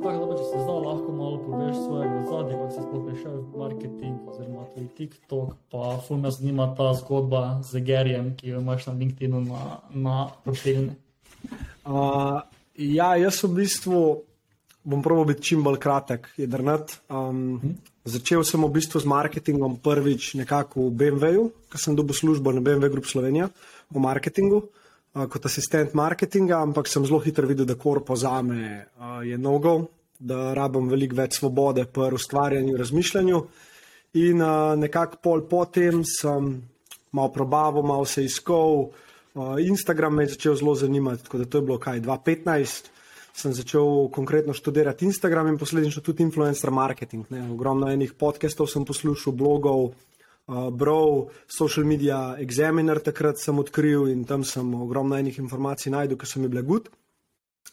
tako, da če se zdaj lahko malo poveš svojega zadnjega, kako si sploh prišel v marketing, oziroma tudi TikTok, pa ful me zanima ta zgodba z Gerjem, ki jo imaš na LinkedIn na, na profilu. Uh, ja, jaz v bistvu bom proval biti čim bolj kratek, jedrnat. Um, hm? Začel sem v bistvu z marketingom prvič nekako v BMW-ju, ker sem dobil službo na BMW Group Slovenija v marketingu kot asistent marketinga, ampak sem zelo hitro videl, da korpo za me je nogo, da rabim veliko več svobode pri ustvarjanju in razmišljanju. In nekako pol potem sem malo probaval, malo se iskal. Instagram me je začel zelo zanimati, tako da to je bilo kaj 2015. Sem začel konkretno študirati Instagram in posledično tudi influencer marketing. Ne. Ogromno enih podcastov sem poslušal, blogov, uh, bral, social media examiner takrat sem odkril in tam sem ogromno enih informacij najdel, ki so mi bile gud.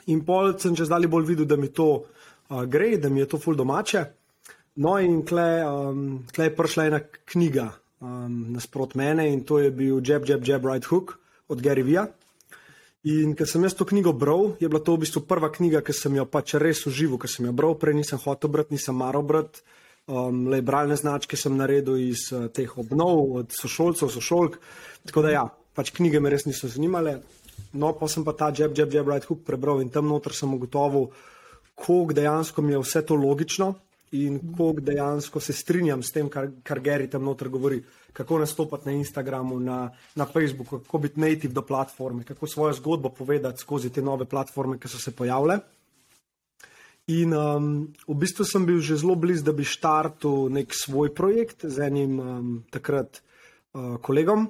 In pol sem čez dalje bolj videl, da mi to uh, gre, da mi je to ful domače. No in tle, um, tle je prišla ena knjiga um, nasprot mene in to je bil Jab, Jab, Jab, Right Hook od Gary Vija. In ker sem jaz to knjigo bral, je bila to v bistvu prva knjiga, ki sem jo pač res užival, ker sem jo bral, prej nisem hotel brati, nisem maral brati. Um, le bralne značke sem naredil iz uh, teh obnov, od sošolcev, sošolk. Tako da, ja, pač knjige me res niso zanimale. No, pa sem pa ta Jab, Jab, Jab, Right Hook prebral in tam noter sem ugotovil, koliko dejansko mi je vse to logično in koliko dejansko se strinjam s tem, kar, kar Gary tam noter govori. Kako nastopati na Instagramu, na, na Facebooku, kako biti native do platforme, kako svojo zgodbo povedati skozi te nove platforme, ki so se pojavile. In um, v bistvu sem bil že zelo blizu, da bi štartil nek svoj projekt z enim um, takrat uh, kolegom.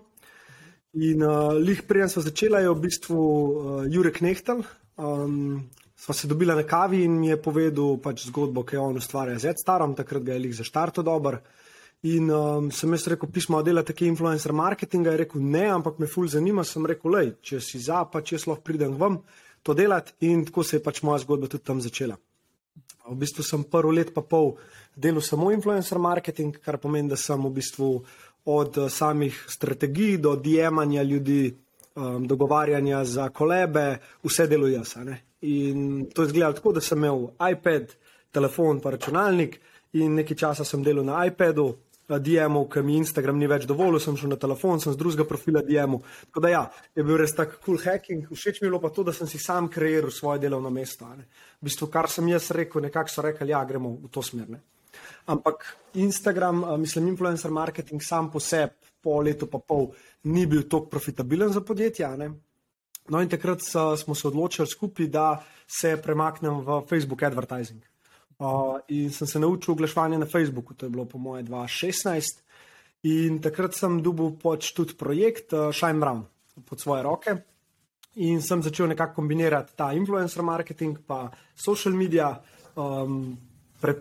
In uh, lih prej sem začela, je v bistvu uh, Jurek Nehtel. Um, sva se dobila na kavi in mi je povedal pač zgodbo, ki jo on ustvarja z starom, takrat ga je lih za štarto dober. In um, sem jaz rekel, pismo dela take influencer marketinga, je rekel ne, ampak me ful zanima, sem rekel, lej, če si za, pa če jaz lahko pridem vam to delati in tako se je pač moja zgodba tudi tam začela. V bistvu sem prvo let pa pol delal samo influencer marketing, kar pomeni, da sem v bistvu od eh, samih strategij do diemanja ljudi, um, dogovarjanja za kolebe, vse delal jaz. In to je izgledalo tako, da sem imel iPad, telefon pa računalnik in nekaj časa sem delal na iPadu, DM-ov, ker mi Instagram ni več dovolil, sem šel na telefon, sem z drugega profila DM-ov. Tako da ja, je bil res tak cool hacking. Všeč mi je bilo pa to, da sem si sam kreiral svoje delovno mesto. Ne. V bistvu, kar sem jaz rekel, nekako so rekli, ja, gremo v to smer. Ne. Ampak Instagram, mislim, influencer marketing sam po sebi, po letu pa pol, ni bil tako profitabilen za podjetja. Ne. No in takrat smo se odločili skupaj, da se premaknem v Facebook advertising. Uh, in sem se naučil oglaševanje na Facebooku, to je bilo po moje 2016. In takrat sem dobil pač tudi projekt uh, Shine Brown pod svoje roke. In sem začel nekako kombinirati ta influencer marketing pa social media, um, pre,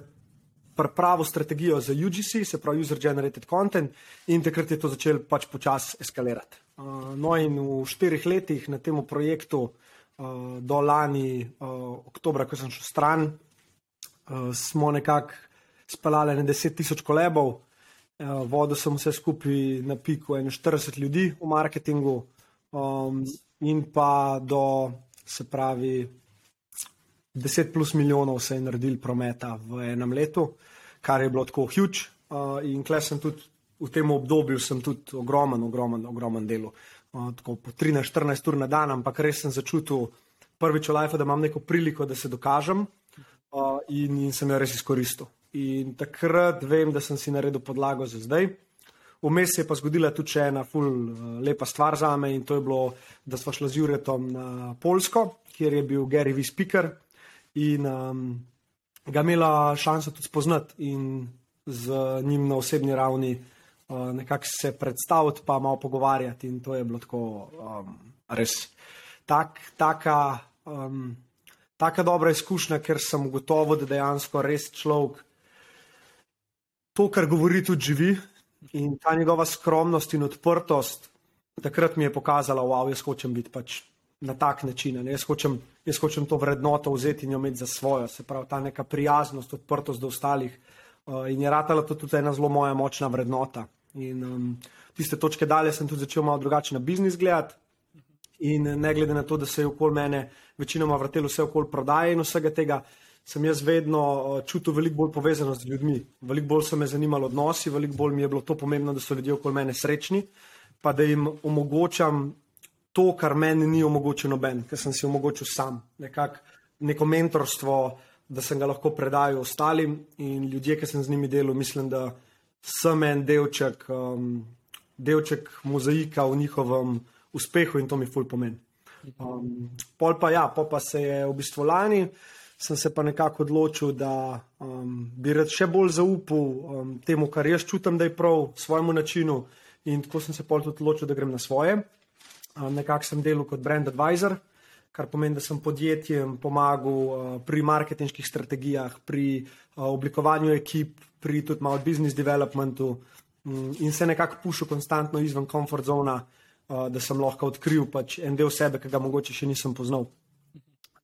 prepravo strategijo za UGC, se pravi User Generated Content, in takrat je to začelo pač počasi eskalirati. Uh, no, in v štirih letih na tem projektu, uh, do lani, uh, oktobra, ko sem šel stran, uh, smo nekako speljali na 10 tisoč kolebov, uh, vodil sem vse skupaj na piku 41 ljudi v marketingu, um, in pa do, se pravi, 10 plus milijonov se je naredil prometa v enem letu, kar je bilo tako huge. Uh, in klej sem tudi v tem obdobju, sem tudi ogromen, ogromen, ogromen delo. Uh, tako po 13-14 ur na dan, ampak res sem začutil prvič v life, da imam neko priliko, da se dokažem uh, in, in sem jo res izkoristil. In takrat vem, da sem si naredil podlago za zdaj. Vmes se je pa zgodila tudi ena ful uh, lepa stvar za me in to je bilo, da smo šli z Juretom na Polsko, kjer je bil Gary V. Speaker in um, ga imela šanso tudi spoznati in z njim na osebni ravni uh, nekako se predstaviti, pa malo pogovarjati. In to je bilo tako um, res tak, taka. Um, tako dobra izkušnja, ker sem ugotovil, da dejansko res človek to, kar govori, tudi živi. In ta njegova skromnost in odprtost, takrat mi je pokazala, wow, jaz hočem biti pač na tak način. Jaz hočem, jaz hočem to vrednoto vzeti in jo imeti za svojo, se pravi ta neka prijaznost, odprtost do ostalih. Uh, in je ratala to tudi ena zelo moja močna vrednota. In um, tiste točke dalje sem tudi začel malo drugače na biznis gledati. In ne glede na to, da se je okoli mene večinoma vrtelo vse okoli prodaje in vsega tega, sem jaz vedno uh, čutil veliko bolj povezanost z ljudmi. Veliko bolj so me zanimali odnosi, veliko bolj mi je bilo to pomembno, da so ljudje okoli mene srečni, pa da jim omogočam to, kar meni ni omogočeno noben, ker sem si omogočil sam. Nekak, neko mentorstvo, da sem ga lahko predajal ostalim in ljudje, ki sem z njimi delal, mislim, da sem en delček, um, delček mozaika v njihovem uspehu in to mi ful pomeni. Um, pol pa ja, pol pa se je v bistvu lani, sem se pa nekako odločil, da um, bi rad še bolj zaupal um, temu, kar jaz čutim, da je prav, svojemu načinu. In tako sem se pol tudi odločil, da grem na svoje. Um, nekako sem delal kot brand advisor, kar pomeni, da sem podjetjem pomagal uh, pri marketinških strategijah, pri uh, oblikovanju ekip, pri tudi malo business developmentu um, in se nekako pušil konstantno izven komfort zona. Uh, da sem lahko odkril pač en del sebe, ki ga mogoče še nisem poznal.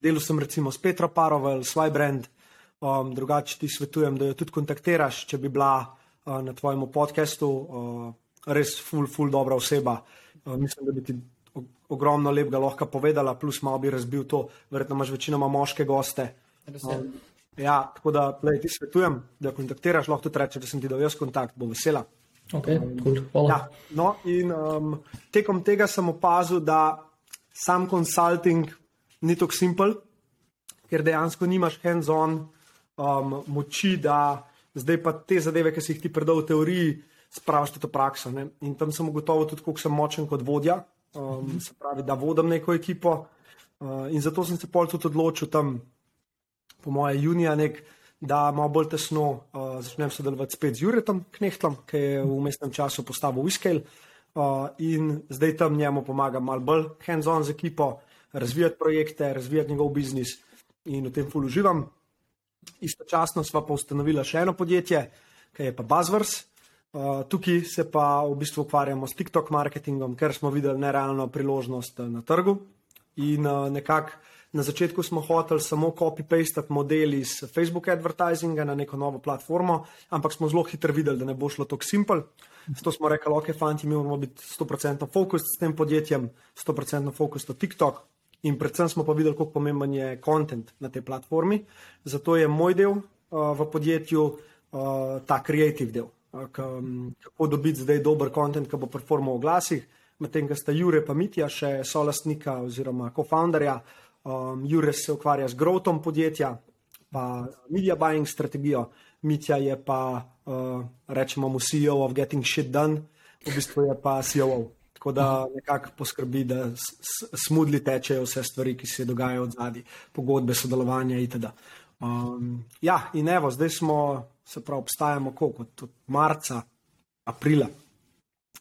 Delal sem recimo s Petro Parovel, svoj brand, um, drugače ti svetujem, da jo tudi kontaktiraš, če bi bila uh, na tvojem podkastu, uh, res ful, ful dobra oseba. Uh, mislim, da bi ti ogromno lepega lahko povedala, plus malo bi razbil to, verjetno imaš večinoma moške goste. Um, ja, tako da plej, ti svetujem, da jo kontaktiraš, lahko tudi rečeš, da sem ti dal jaz kontakt, bo vesela. Okay, cool. ja, no, in um, tekom tega sem opazil, da sam consulting ni tako simpel, ker dejansko nimaš hands-on um, moči, da zdaj pa te zadeve, ki si jih ti predal v teoriji, spraviš tudi v prakso. Ne? In tam sem ugotovil tudi, koliko sem močen kot vodja, um, se pravi, da vodim neko ekipo. Uh, in zato sem se pol tudi odločil tam, po moje, junija nekaj da malo bolj tesno uh, začnem sodelovati spet z Juretom Knehtlom, ki je v mestnem času postavil Whisky. Uh, in zdaj tam njemu pomagam malo bolj hands-on z ekipo, razvijati projekte, razvijati njegov biznis in v tem ful uživam. Istočasno sva pa ustanovila še eno podjetje, ki je pa Buzzwords. Uh, tukaj se pa v bistvu ukvarjamo s TikTok marketingom, ker smo videli nerealno priložnost na trgu in uh, nekako Na začetku smo hoteli samo copy-pastati model iz Facebook advertisinga na neko novo platformo, ampak smo zelo hitro videli, da ne bo šlo tako simpel. Zato smo rekli, ok, fanti, mi moramo biti 100% fokus s tem podjetjem, 100% fokus na TikTok. In predvsem smo pa videli, kako pomemben je kontent na tej platformi. Zato je moj del uh, v podjetju uh, ta kreativ del. Uh, kako dobiti zdaj dober kontent, ki bo performal v glasih, medtem ko sta Jure pa Mitja še solastnika oziroma co-founderja. Um, Jures se ukvarja z growthom podjetja, pa media buying strategijo, Mitja je pa, uh, rečemo, mu CEO of Getting Shit Done, v bistvu je pa CEO. Tako da nekako poskrbi, da smudli tečejo vse stvari, ki se dogajajo od zadaj, pogodbe, sodelovanje itd. Um, ja, in evo, zdaj smo, se pravi, obstajamo koliko, od marca, aprila,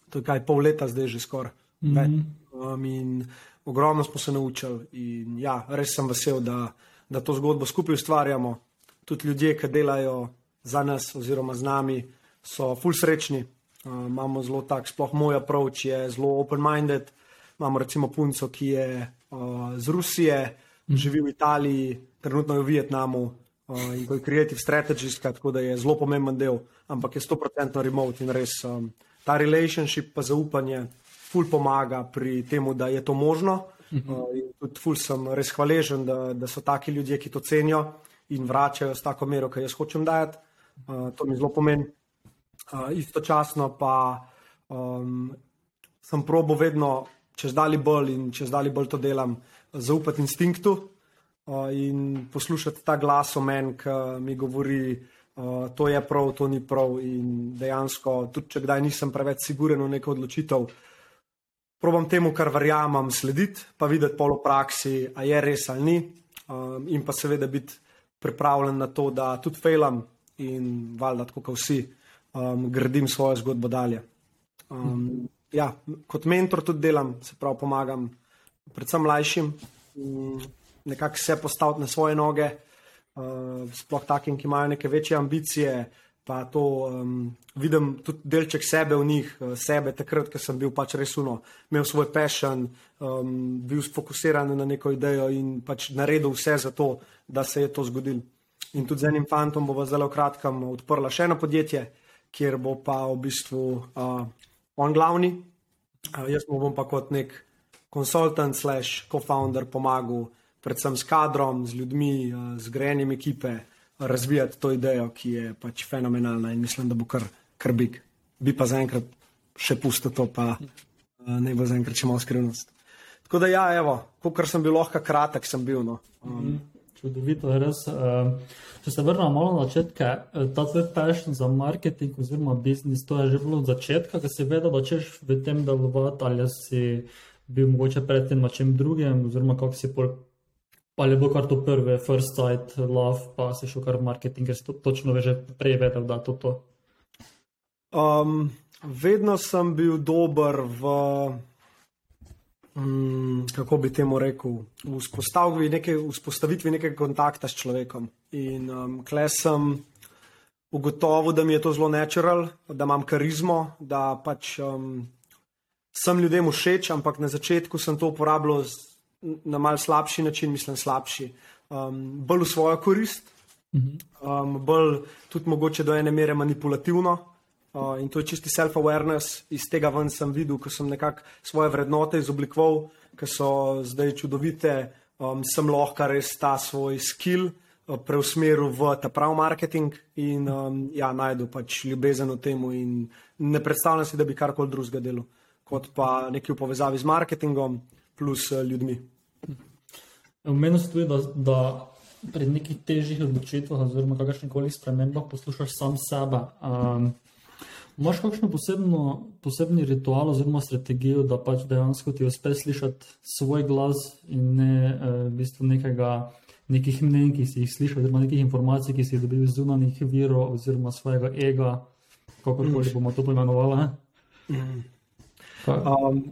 to je kaj pol leta, zdaj že skoraj. Mm -hmm. um, ogromno smo se naučili in ja, res sem vesel, da, da to zgodbo skupaj ustvarjamo. Tudi ljudje, ki delajo za nas oziroma z nami, so full srečni. Uh, imamo zelo tak, sploh moj approach je zelo open-minded. Imamo recimo punco, ki je uh, z Rusije, mm. živi v Italiji, trenutno je v Vietnamu uh, in je creative strategist, tako da je zelo pomemben del, ampak je 100% remote in res um, ta relationship, pa zaupanje ful pomaga pri tem, da je to možno. Uh, tudi ful sem res hvaležen, da, da so taki ljudje, ki to cenijo in vračajo s tako mero, ki jaz hočem dajati. Uh, to mi zelo pomeni. Uh, istočasno pa um, sem probo vedno, če zdali bolj in če zdali bolj to delam, zaupati instinktu uh, in poslušati ta glas o meni, ki mi govori, uh, to je prav, to ni prav. In dejansko, tudi če kdaj nisem preveč siguren v neko odločitev, uh, probam temu, kar verjamem, slediti, pa videti polo praksi, a je res ali ni, um, in pa seveda biti pripravljen na to, da tudi failam in valjda, tako kot vsi, um, gradim svojo zgodbo dalje. Um, ja, kot mentor tudi delam, se pravi, pomagam predvsem mlajšim, um, nekako se postaviti na svoje noge, uh, sploh takim, ki imajo neke večje ambicije pa to um, vidim tudi delček sebe v njih, uh, sebe takrat, ko sem bil pač res uno, imel svoj passion, um, bil sfokusiran na neko idejo in pač naredil vse za to, da se je to zgodil. In tudi z enim fantom bomo zelo kratkem odprla še eno podjetje, kjer bo pa v bistvu uh, on glavni, uh, jaz mu bom pa kot nek konsultant slash co-founder pomagal predvsem s kadrom, z ljudmi, uh, z grejenjem ekipe, razvijati to idejo, ki je pač fenomenalna in mislim, da bo kar, kar big. Bi pa zaenkrat še pusto to, pa uh, ne bo zaenkrat še malo skrivnost. Tako da, ja, evo, kot sem bil lahko kratek, sem bil. No. Um, Čudovito je res. Uh, če se vrnemo malo na začetke, ta tvoj passion za marketing oziroma biznis, to je že bilo od začetka, ki si vedel, da češ v tem delovati ali si bil mogoče predtem na čem drugem oziroma kako si pol. Pa je bilo kar to prve, first sight, love, pa si šel kar v marketing, ker si to točno že prej vedel, da to to. Um, vedno sem bil dober v um, kako bi temu rekel, v vzpostavitvi, neke, vzpostavitvi nekega kontakta s človekom. In um, klej sem ugotovil, da mi je to zelo natural, da imam karizmo, da pač um, sem ljudem všeč, ampak na začetku sem to uporabljal na mal slabši način, mislim, slabši, um, bolj v svojo korist. Um, bolj tudi mogoče do ene mere manipulativno, Uh, in to je čisti self-awareness, iz tega ven sem videl, ko sem nekako svoje vrednote izoblikoval, ki so zdaj čudovite, um, sem lahko res ta svoj skill uh, preusmeril v ta pravi marketing in um, ja, najdu pač ljubezen v tem. Ne predstavljam si, da bi karkoli drugega delal, kot pa nekaj v povezavi z marketingom plus uh, ljudmi. Meni se tudi, da, da pri nekih težjih odločitvah, oziroma kakršnih koli spremembah, poslušaš sam sebe. Um, Máš kakšno posebno, posebni ritual oziroma strategijo, da pač dejansko ti uspe slišati svoj glas in ne eh, v bistvu nekega, nekih mnen, ki si jih slišal, oziroma nekih informacij, ki si jih dobil iz zunanih virov oziroma svojega ega, kakorkoli bomo to poimenovali. Mm. Um,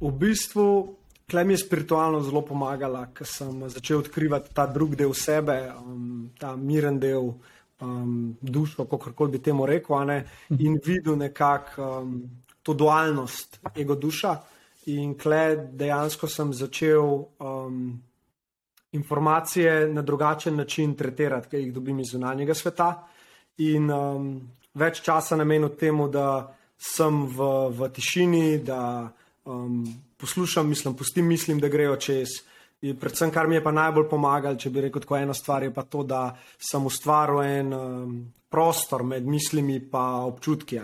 v bistvu, klem je spiritualno zelo pomagala, ker sem začel odkrivati ta drugi del sebe, um, ta miren del um, dušo, kako bi temu rekel, ne, in videl nekako um, to dualnost ego duša. In kle dejansko sem začel um, informacije na drugačen način tretirati, ki jih dobim iz zunanjega sveta. In um, več časa namenil temu, da sem v, v tišini, da um, poslušam, mislim, pustim mislim, da grejo čez. In predvsem, kar mi je pa najbolj pomagalo, če bi rekel tako eno stvar, je pa to, da sem ustvaril en um, prostor med mislimi in občutki.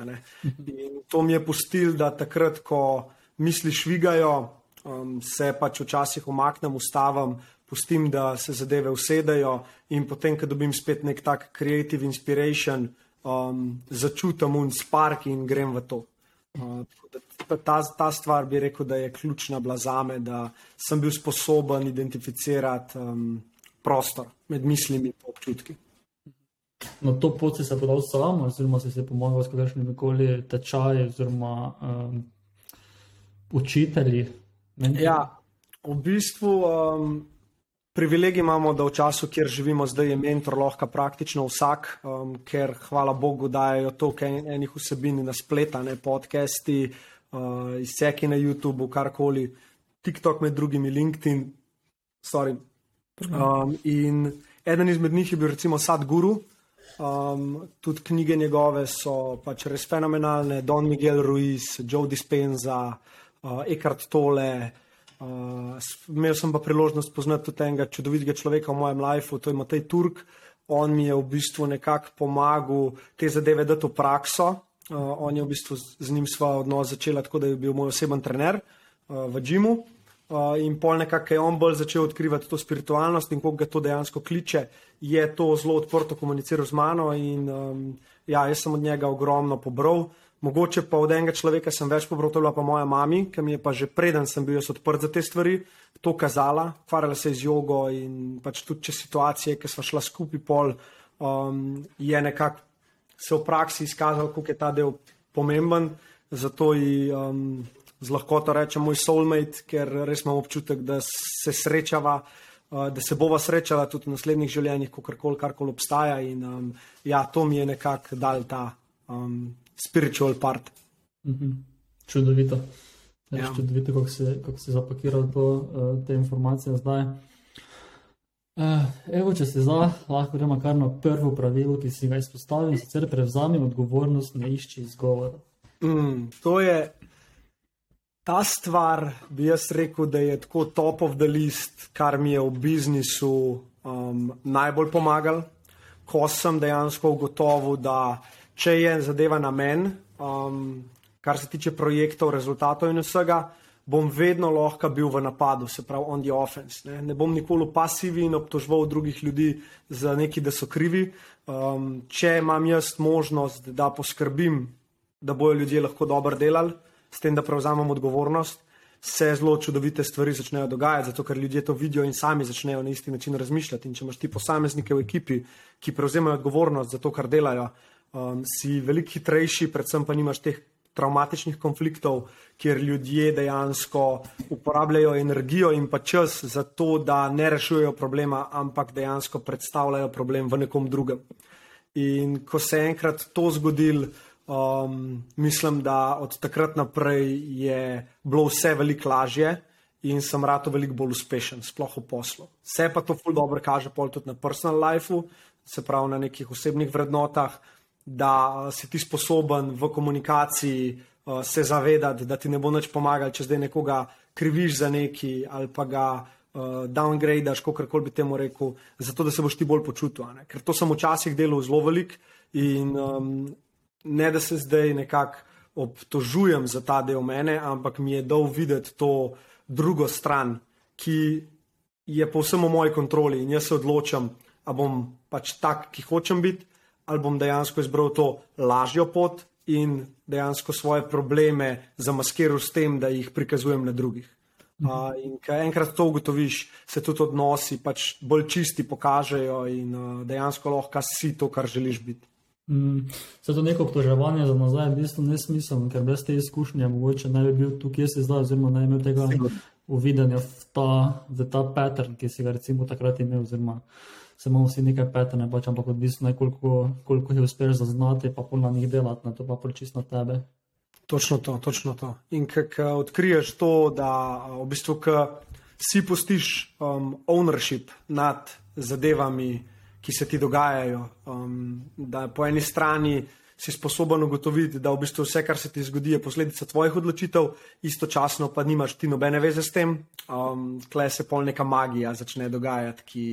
In to mi je pustil, da takrat, ko misli švigajo, um, se pač včasih umaknem, ustavim, pustim, da se zadeve usedejo in potem, ko dobim spet nek tak creative inspiration, um, začutim un spark in grem v to. Uh, ta, ta stvar bi rekel, da je ključna bila za me, da sem bil sposoben identificirati um, prostor med mislimi in občutki. Na to pot si se podal sam, oziroma si se pomagal s kakšnimi koli tečaji, oziroma um, učitelji. Ja, v bistvu. Um, Privilegij imamo, da v času, kjer živimo zdaj, je mentor lahko praktično vsak, um, ker hvala Bogu dajo toliko enih vsebin na spletu, ne podcasti, uh, izseki na YouTubu, karkoli, TikTok med drugimi, LinkedIn. Um, in eden izmed njih je bil recimo Sadguru, um, tudi knjige njegove so pač res fenomenalne, Don Miguel Ruiz, Joe Dispenza, uh, Eckhart Tolle. Uh, imel sem pa priložnost poznati tudi enega čudovitega človeka v mojem lifeu, to je Matej Turk. On mi je v bistvu nekako pomagal te zadeve dati v prakso. Uh, on je v bistvu z, z njim sva odnos začela tako, da je bil moj oseben trener uh, v Džimu. Uh, in pol nekako je on bolj začel odkrivati to spiritualnost in koga to dejansko kliče, je to zelo odprto komuniciral z mano in um, ja, jaz sem od njega ogromno pobral. Mogoče pa od enega človeka sem več pobral, to je bila pa moja mama, ki mi je pa že preden sem bil odprt za te stvari, to kazala, ukvarjala se je z jogo in pač tudi če situacije, ki smo šla skupaj pol, um, je nekako se v praksi izkazalo, kako je ta del pomemben. Zato ji um, z lahkoto rečem moj soulmate, ker res imam občutek, da se srečava. Uh, da se bova srečala tudi v naslednjih življenjih, ko karkoli, karkoli obstaja. In, um, ja, to mi je nekako dal ta um, spiritual part. Mm -hmm. Čudovito. Ja. Čudovito, kako se, kako se zapakiral to, uh, te informacije zdaj. Uh, evo, če se zdaj lahko gremo kar na prvo pravilo, ki si ga izpostavil, sicer prevzami odgovornost, ne išči izgovora. Mm, to je Ta stvar bi jaz rekel, da je tako top of the list, kar mi je v biznisu um, najbolj pomagal, ko sem dejansko ugotovil, da če je zadeva na meni, um, kar se tiče projektov, rezultatov in vsega, bom vedno lahko bil v napadu, se pravi on the offense. Ne, ne bom nikoli pasivi in obtožval drugih ljudi za neki, da so krivi. Um, če imam jaz možnost, da poskrbim, da bojo ljudje lahko dobro delali, s tem, da prevzamem odgovornost, se zelo čudovite stvari začnejo dogajati, zato ker ljudje to vidijo in sami začnejo na isti način razmišljati. In če imaš ti posameznike v ekipi, ki prevzemajo odgovornost za to, kar delajo, um, si veliko hitrejši, predvsem pa nimaš teh traumatičnih konfliktov, kjer ljudje dejansko uporabljajo energijo in pa čas za to, da ne rešujejo problema, ampak dejansko predstavljajo problem v nekom drugem. In ko se je enkrat to zgodilo, um, mislim, da od takrat naprej je bilo vse veliko lažje. In sem rado veliko bolj uspešen, sploh v poslu. Vse pa to ful dobro kaže tudi na personal life, se pravi na nekih osebnih vrednotah, da si ti sposoben v komunikaciji uh, se zavedati, da ti ne bo nič pomagal, če zdaj nekoga kriviš za neki ali pa ga uh, downgradaš, kako koli bi temu rekel, zato da se boš ti bolj počutil. Ker to sem včasih delal zelo velik in um, ne da se zdaj nekako obtožujem za ta del mene, ampak mi je dal videti to drugo stran, ki je povsem v moji kontroli in jaz se odločam, a bom pač tak, ki hočem biti ali bom dejansko izbral to lažjo pot in dejansko svoje probleme zamaskiral s tem, da jih prikazujem na drugih. Uh, in ko enkrat to ugotoviš, se tudi odnosi pač bolj čisti pokažejo in uh, dejansko lahko si to, kar želiš biti. Mm, se to neko obtoževanje za nazaj je v bistvu nesmiselno, ker brez te izkušnje mogoče ne bi bil tukaj, kjer si zdaj, oziroma ne bi imel tega uvidanja v ta, v ta pattern, ki si ga recimo takrat imel. Oziroma, se imamo vsi nekaj petene, pač, ampak odvisno je, koliko, koliko jih uspeš zaznati, pa pol na njih delati, na to pa prečisto tebe. Točno to, točno to. In ko odkriješ to, da v bistvu si postiš um, ownership nad zadevami, ki se ti dogajajo, um, da po eni strani si sposoben ugotoviti, da v bistvu vse, kar se ti zgodi, je posledica tvojih odločitev, istočasno pa nimaš ti nobene veze s tem, um, tle se pol neka magija začne dogajati, ki.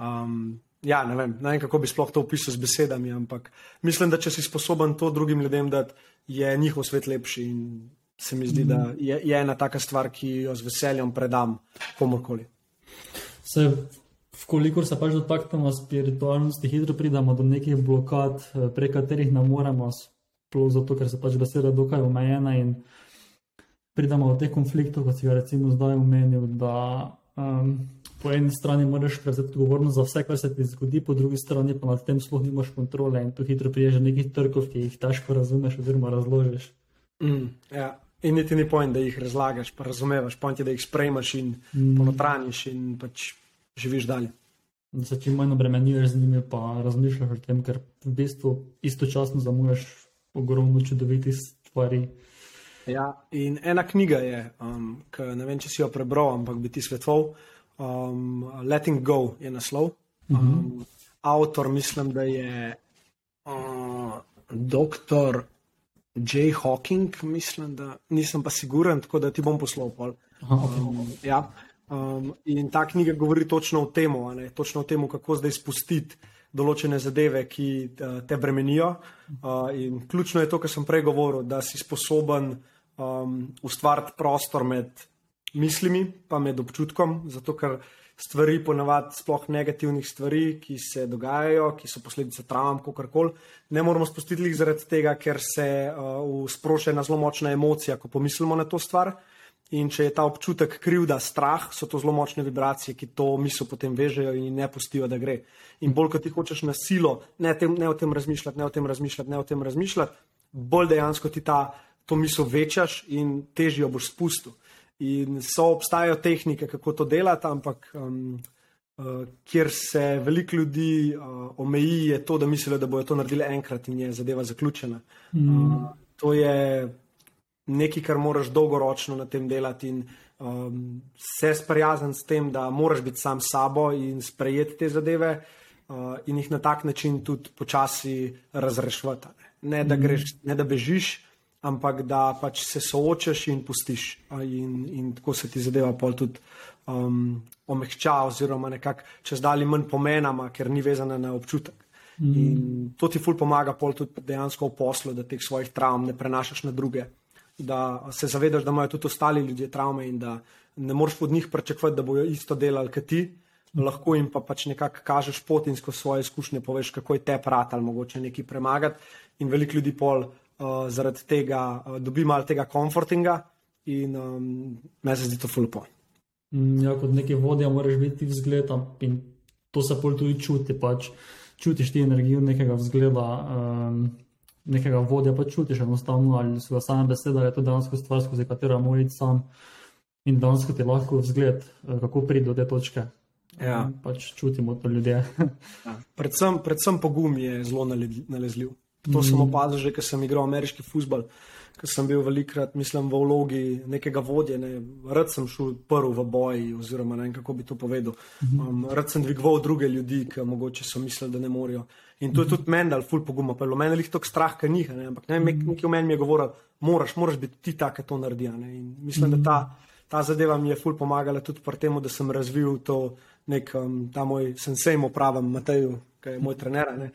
Um, ja, ne vem, ne vem, kako bi sploh to opisal z besedami, ampak mislim, da če si sposoben to drugim ljudem dati, je njihov svet lepši. In se mi zdi, mm. da je, je ena taka stvar, ki jo z veseljem predam komorkoli. Se, kolikor se pač dotaknemo spiritualnosti, hitro pridemo do nekih blokad, eh, prek katerih ne moremo, sploh zato, ker se pač beseda dokaj omejena in pridemo do teh konfliktov, kot si ga recimo zdaj omenil, da um, po eni strani moraš prevzeti odgovornost za vse, kar se ti zgodi, po drugi strani pa nad tem sploh nimaš kontrole in tu hitro priješ do nekih trkov, ki jih težko razumeš oziroma razložiš. Mm, ja. In niti ni pojem, da jih razlagaš, pa razumeš, pojem ti, da jih sprejmaš in mm. ponotraniš in pač živiš dalje. Da se čim manj obremenjuješ z njimi, pa razmišljaš o tem, ker v bistvu istočasno zamujaš ogromno čudovitih stvari. Ja, in ena knjiga je, um, ki ne vem, če si jo prebral, ampak bi ti svetoval um, Letting Go je naslov. Mhm. Um, uh -huh. Avtor, mislim, da je uh, dr. J. Hawking, mislim, da nisem pa siguren, tako da ti bom poslal. Um, ja. um, in ta knjiga govori točno o tem, točno o tem, kako zdaj spustiti določene zadeve, ki uh, te bremenijo. Uh, in ključno je to, kar sem prej govoril, da si sposoben um, ustvariti prostor med mislimi, pa med občutkom, zato ker stvari, ponavadi sploh negativnih stvari, ki se dogajajo, ki so posledica travm, kako koli, ne moramo spustiti jih zaradi tega, ker se uh, sproša ena zelo močna emocija, ko pomislimo na to stvar. In če je ta občutek krivda, strah, so to zelo močne vibracije, ki to misel potem vežejo in ne pustijo, da gre. In bolj, kot ti hočeš na silo, ne, tem, ne o tem razmišljati, ne o tem razmišljati, ne o tem razmišljati, bolj dejansko ti ta, to misel večaš in težjo boš spustil. In so obstajajo tehnike, kako to delati, ampak um, uh, kjer se veliko ljudi uh, omeji, je to, da mislijo, da bodo to naredili enkrat in je zadeva zaključena. Mm. Uh, to je nekaj, kar moraš dolgoročno na tem delati in um, se sprijazniti s tem, da moraš biti sam s sabo in sprejeti te zadeve uh, in jih na tak način tudi počasi razrešiti. Ne, da, mm. greš, ne da bežiš ampak da pač se soočaš in pustiš. In, in tako se ti zadeva pol tudi um, omehča, oziroma nekako čez dalje manj pomenama, ker ni vezana na občutek. Mm. In to ti ful pomaga pol tudi dejansko v poslu, da teh svojih travm ne prenašaš na druge. Da se zavedaš, da imajo tudi ostali ljudje travme in da ne moreš od njih pričakovati, da bojo isto delali kot ti. Lahko jim pa pač nekako kažeš pot in skozi svoje izkušnje poveš, kako je te prat ali mogoče nekaj premagati. In veliko ljudi pol uh, zaradi tega uh, dobi malo tega komfortinga in um, meni se zdi to fulpo. Mm, ja, kot neki vodja, moraš biti vzgled in to se pol tudi čuti. Pač čutiš ti energijo nekega vzgleda, um, nekega vodja, pa čutiš enostavno ali so same besede, da je to dejansko stvar, skozi katero moraš iti sam. In danes ti lahko vzgled, eh, kako pride do te točke. Ja. Pač čutimo to ljudje. ja. predvsem, predvsem pogum je zelo nalezljiv. To mm. sem opazil že, ker sem igral ameriški futbol, ker sem bil velikrat, mislim, v vlogi nekega vodje. Ne. Rad sem šel prvi v boji, oziroma ne vem, kako bi to povedal. Mhm. Um, rad sem dvigoval druge ljudi, ki mogoče so mislili, da ne morejo. In to je tudi meni dal ful poguma, je meni jih tako strah, ker njih, ne. ampak ne, nekaj v meni je govoril, moraš, moraš biti ti tak, ki to naredi. In mislim, da ta, ta zadeva mi je ful pomagala tudi pri tem, da sem razvil to nek um, ta moj sensej, mu pravim, Mateju, ki je moj trener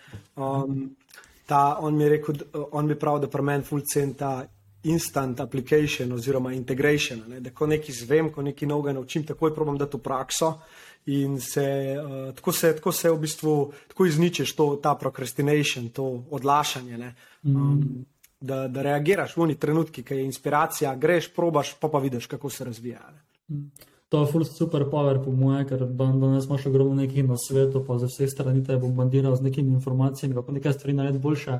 ta, on mi je rekel, on mi pravi, da pri meni fulcen ta instant application oziroma integration, ne? da ko nekaj zvem, ko nekaj novega naučim, takoj probam dati v prakso in se, uh, tako, se, tako se v bistvu tako izničeš to, ta procrastination, to odlašanje. Mm. Um, da, da reagiraš v oni trenutki, ki je inspiracija, greš, probaš, pa pa vidiš, kako se razvija. Mm. To je full super power, po mojem, ker dan, danes imaš ogromno nekih na svetu, pa za vse strani te bombardiramo z nekimi informacijami, kako nekaj stvari narediti boljše.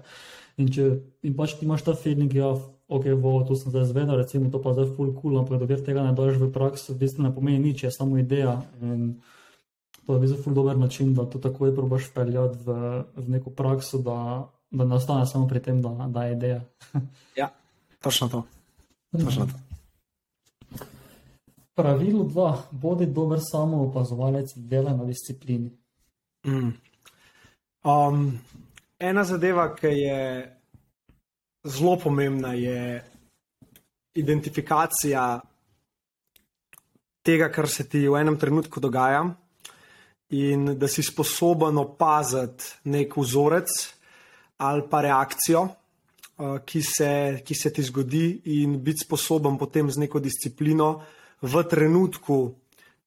In če in pač ti imaš ta feeling, ja, ok, vo, to sem zdaj zvedel, recimo to pa zdaj full cool, ampak dokler tega ne daš v prakso, v bistvu ne pomeni nič, je samo ideja. In to je v bistvu full dober način, da to takoj probaš peljati v, v neko prakso, da, da ne ostane samo pri tem, da, da je ideja. ja, točno to. Točno to. Pravilo dva, bodi dober samo opazovalec, dela na disciplini. Mm. Um, ena zadeva, ki je zelo pomembna, je identifikacija tega, kar se ti v enem trenutku dogaja, in da si sposoben opaziti nek vzorec ali pa reakcijo. Uh, ki, se, ki se ti zgodi, in biti sposoben potem z neko disciplino uh, v trenutku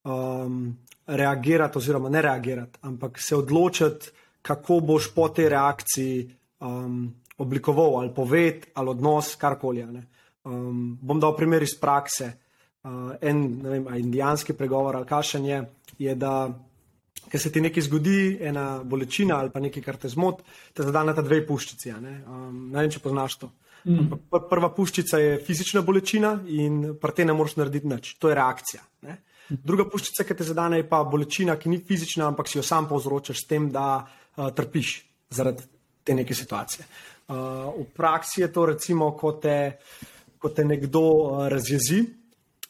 um, reagirati, oziroma ne reagirati, ampak se odločiti, kako boš po tej reakciji um, oblikoval ali poved ali odnos, karkoli. Um, bom dal primer iz prakse. Uh, en vem, indijanski pregovor ali kašen je, da. Ker se ti nekaj zgodi, ena bolečina ali pa nekaj, kar te zmoti, te zadane ta dve puščici. Ne? Um, ne vem, če poznaš to. Mm. Prva puščica je fizična bolečina in pri tem ne moreš narediti nič, to je reakcija. Ne? Druga puščica, ki te zadane, je pa bolečina, ki ni fizična, ampak si jo sam povzročaš s tem, da uh, trpiš zaradi te neke situacije. Uh, v praksi je to recimo, ko te, ko te nekdo uh, razjezi,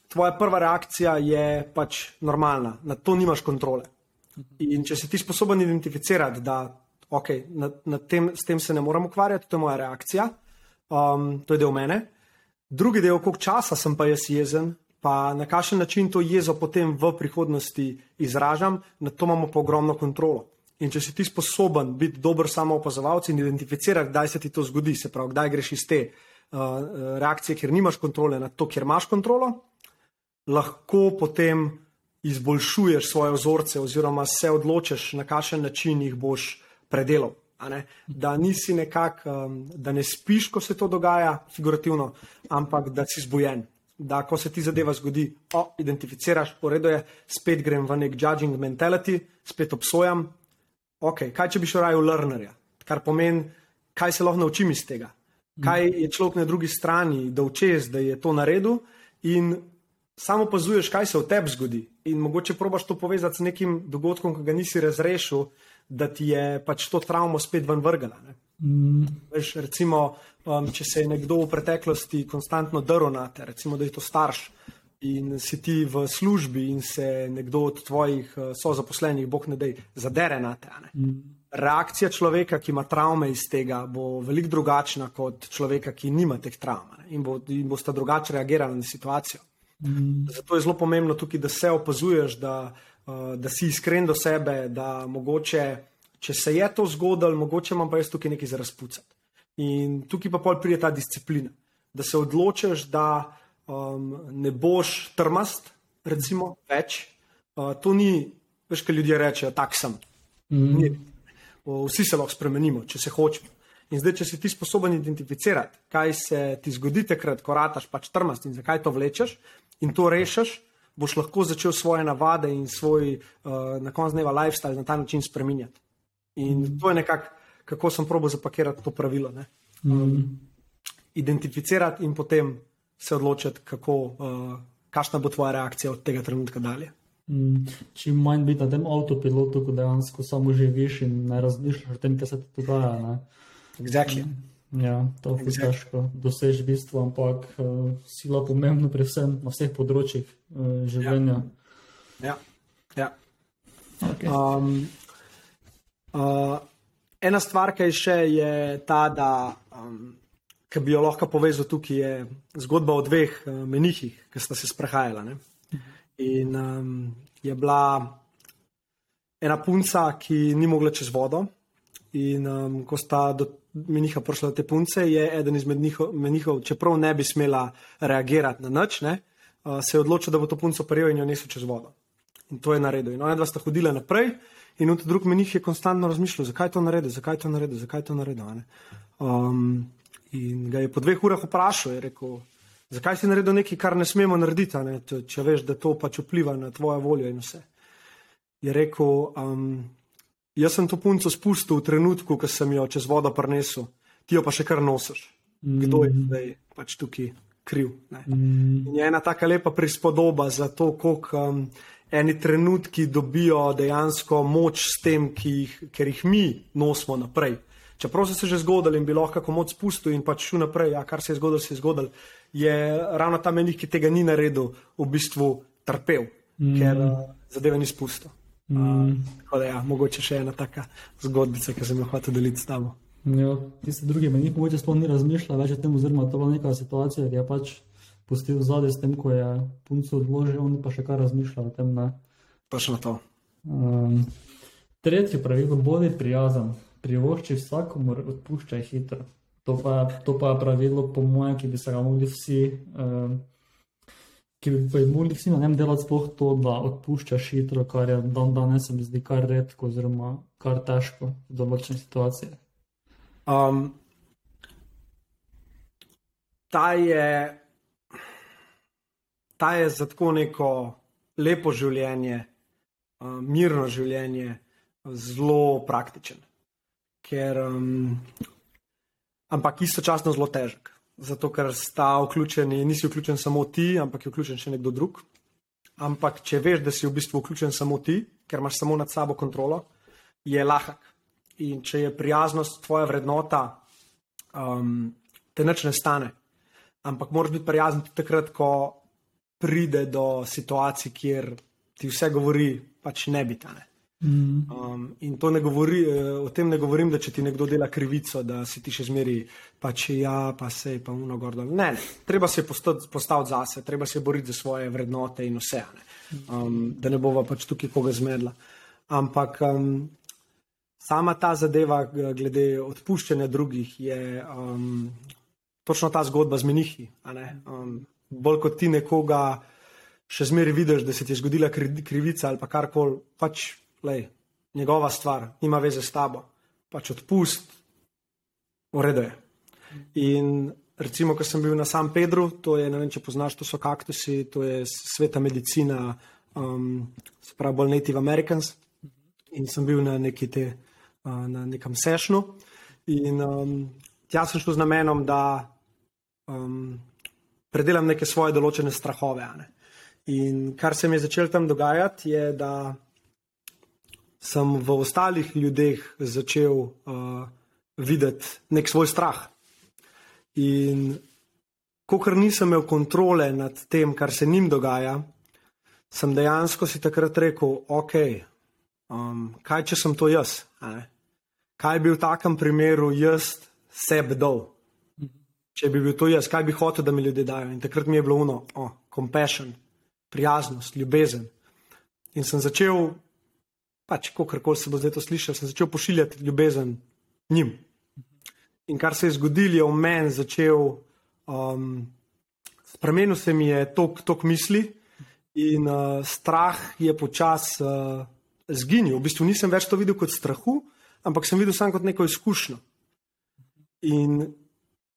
tvoja prva reakcija je pač normalna, na to nimaš kontrole. In če si ti sposoben identificirati, da okay, na, na tem, s tem se ne morem ukvarjati, to je moja reakcija um, to je del mene. Drugi del, koliko časa sem pa jaz jezen, pa na kakšen način to jezo potem v prihodnosti izražam, na to imamo pa ogromno kontrolo. In če si ti sposoben biti dober samo opazovalec in identificirati, kdaj se ti to zgodi, se pravi, kdaj greš iz te uh, reakcije, ker nimaš kontrole na to, kjer imaš kontrolo, lahko potem izboljšuješ svoje vzorce oziroma se odločiš, na kakšen način jih boš predelal da nisi nekako, um, da ne spiš, ko se to dogaja, figurativno, ampak da si zbujen. Da, ko se ti zadeva zgodi, o, identificiraš, poredo je, spet grem v nek judging mentality, spet obsojam. Ok, kaj če bi šel raje v learnerja, kar pomeni, kaj se lahko naučim iz tega. Kaj je človek na drugi strani, da učeš, da je to naredil, in samo opazuješ, kaj se v tebi zgodi. In mogoče probaš to povezati z nekim dogodkom, ki ga nisi razrešil, da ti je pač to travmo spet ven vrgala. Mm. Veš, recimo, um, če se je nekdo v preteklosti konstantno drl na te, recimo, da je to starš, in si ti v službi in se nekdo od tvojih uh, sozaposlenih, bog ne dej, zadere na te. Mm. Reakcija človeka, ki ima travme iz tega, bo veliko drugačna kot človeka, ki nima teh travm in, bo, in bosta drugače reagirala na situacijo. Mm. Zato je zelo pomembno tukaj, da se opazuješ, da, uh, da si iskren do sebe, da mogoče, če se je to zgodilo, mogoče imam pa jaz tukaj nekaj za razpucati. In tukaj pa pol pride ta disciplina, da se odločiš, da um, ne boš trmast, recimo, več. Uh, to ni, veš, kaj ljudje rečejo, tak sem. Mm. Vsi se lahko spremenimo, če se hočemo. In zdaj, če si ti sposoben identificirati, kaj se ti zgodi, takrat, ko rataš pač trmast in zakaj to vlečeš in to rešiš, boš lahko začel svoje navade in svoj uh, na koncu dneva lifestyle na ta način spremenjati. In mm. to je nekako, kako sem probo zapakirati to pravilo. Um, identificirati in potem se odločiti, kako, uh, kakšna bo tvoja reakcija od tega trenutka dalje. Mm, čim manj biti na tem avtopilotu, ko dejansko samo živiš in ne razmišljaš o tem, kaj se ti dogaja. Exactly. Mm, ja, to je težko doseči bistvo, ampak uh, sila pomembna pri vsem, na vseh področjih uh, življenja. Ja, ja. Okay. Um, uh, ena stvar, ki je še, je ta, da um, ki bi jo lahko povezal tukaj, je zgodba o dveh uh, menihih, ki sta se sprehajala. Ne? In um, je bila ena punca, ki ni mogla čez vodo. In um, ko sta do meniha prišla te punce, je eden izmed menihov, čeprav ne bi smela reagirati na noč, ne, uh, se je odločil, da bo to punco prijel in jo nesel čez vodo. In to je naredil. In ona dva sta hodila naprej, in tudi drug menih je konstantno razmišljal, zakaj to naredi, zakaj to naredi, zakaj to naredi. Um, In ga je po dveh urah vprašal, je rekel, zakaj si naredil nekaj, kar ne smemo narediti, ne? če veš, da to pač vpliva na tvojo voljo in vse. Je rekel, um, jaz sem to punco spustil v trenutku, ko sem jo čez vodo prenesel, ti jo pa še kar nosiš. Kdo je zdaj pač tukaj kriv? Mm. Je ena taka lepa prispodoba za to, koliko um, eni trenutki dobijo dejansko moč s tem, jih, ker jih mi nosimo naprej čeprav so se že zgodili in bi lahko kako moč spustil in pač šel naprej, ja, kar se je zgodilo, se je zgodilo, je ravno ta menik, ki tega ni naredil, v bistvu trpel, mm. ker uh, zadeve ni spustil. Mm. Uh, ja, mogoče še ena taka zgodbica, ki sem jo hotel deliti s tabo. Ja, tiste druge meni, mogoče sploh ni razmišljal več o tem, oziroma to je bila neka situacija, ki je pač pustil zadaj s tem, ko je punco odložil, on pa še kar razmišlja o tem. Točno to. Um, tretje pravilo, bodi prijazen privošči vsakomur, odpuščaj hitro. To pa, to pa je pravilo, po mojem, ki bi se ga mogli vsi, um, ki bi mogli vsi na njem delati, sploh to, da odpuščaš hitro, kar je dan danes, se mi zdi kar redko, oziroma kar težko v določenih situacijah. Um, ta, je, ta je za tako neko lepo življenje, um, mirno življenje, zelo praktičen ker, um, ampak istočasno zelo težek. Zato, ker sta vključeni, nisi vključen samo ti, ampak je vključen še nekdo drug. Ampak, če veš, da si v bistvu vključen samo ti, ker imaš samo nad sabo kontrolo, je lahek. In če je prijaznost tvoja vrednota, um, te nič ne stane. Ampak moraš biti prijazen tudi takrat, ko pride do situacij, kjer ti vse govori, pač ne bi tane. Mm. Um, in to ne govori, uh, o tem ne govorim, da če ti nekdo dela krivico, da si ti še zmeri, pa če ja, pa se je pa uno gordo. Ne, ne, treba se postaviti zase, treba se boriti za svoje vrednote in vse, um, da ne bova pač tukaj koga zmedla. Ampak um, sama ta zadeva, glede odpuščanja drugih, je um, točno ta zgodba z menihi. Um, bolj kot ti nekoga še zmeri vidiš, da se ti je zgodila krivica ali pa karkoli. Pač lej, njegova stvar, nima veze s tabo, pač odpust, v redu je. In recimo, ko sem bil na San Pedru, to je, ne vem, če poznaš, to so kaktusi, to je sveta medicina, um, se pravi, bolj native Americans. In sem bil na, neki te, uh, na nekem sešnu. In um, tja sem šel z namenom, da um, predelam neke svoje določene strahove. Ne? In kar se mi je začelo tam dogajati, je, da sem v ostalih ljudeh začel uh, videti nek svoj strah. In Ker nisem imel kontrole nad tem, kar se njim dogaja, sem dejansko si takrat rekel, ok, um, kaj če sem to jaz? Kaj bi v takem primeru jaz sebi dal? Če bi bil to jaz, kaj bi hotel, da mi ljudje dajo? In takrat mi je bilo uno, oh, compassion, prijaznost, ljubezen. In sem začel, pač, kako se bo zdaj to slišal, sem začel pošiljati ljubezen njim. In kar se je zgodilo, je v meni začel, um, spremenil se mi je tok, tok misli in uh, strah je počasi uh, zginil. V bistvu nisem več to videl kot strahu, ampak sem videl samo kot neko izkušnjo. In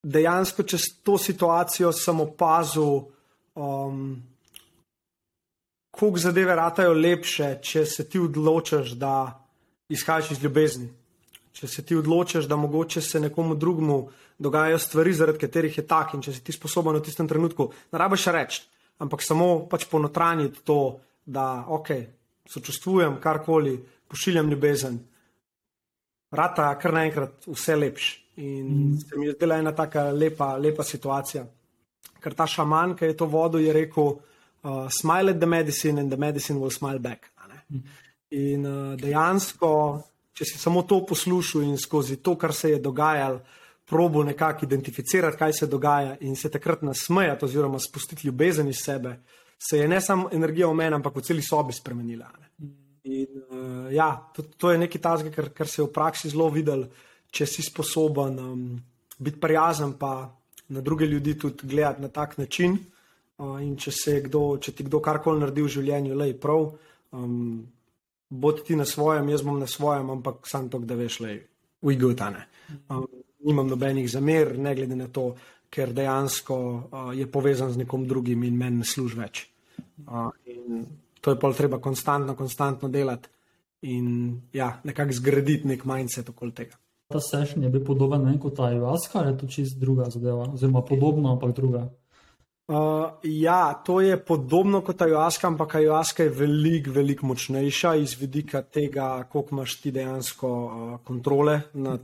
dejansko čez to situacijo sem opazil, um, koliko zadeve ratajo lepše, če se ti odločiš, da izhajaš iz ljubezni. Če se ti odločiš, da mogoče se nekomu drugemu dogajajo stvari, zaradi katerih je tak in če si ti sposoben v tistem trenutku, ne rabiš reči, ampak samo pač ponotranjiti to, da ok, sočustvujem, karkoli, pošiljam ljubezen. Rata kar naenkrat vse lepš. In mm. se mi je zdela ena taka lepa, lepa situacija. Ker ta šaman, ki je to vodil, je rekel: uh, Smile at the medicine and the medicine will smile back. In uh, dejansko če si samo to poslušal in skozi to, kar se je dogajalo, probo nekako identificirati, kaj se dogaja in se takrat nasmejati, oziroma spustiti ljubezen iz sebe, se je ne samo energija v meni, ampak v celi sobi spremenila. In, uh, ja, to, to je nekaj tazga, kar, kar se je v praksi zelo videl, če si sposoben um, biti prijazen, pa na druge ljudi tudi gledati na tak način. In če, kdo, če ti kdo karkoli naredi v življenju, le je prav. Um, bod ti na svojem, jaz bom na svojem, ampak sam to, da veš, le ujgutane. Um, nimam nobenih zamer, ne glede na to, ker dejansko uh, je povezan z nekom drugim in meni ne služi več. Uh, to je pa treba konstantno, konstantno delati in ja, nekako zgraditi nek mindset okoli tega. Ta sešen je bil podoben kot ta ayahuasca, ali je to čist druga zadeva, oziroma podobno, ampak druga. Uh, ja, to je podobno kot ajuaska, ampak ajuaska je veliko, veliko močnejša iz vidika tega, koliko imaš ti dejansko uh, kontrole nad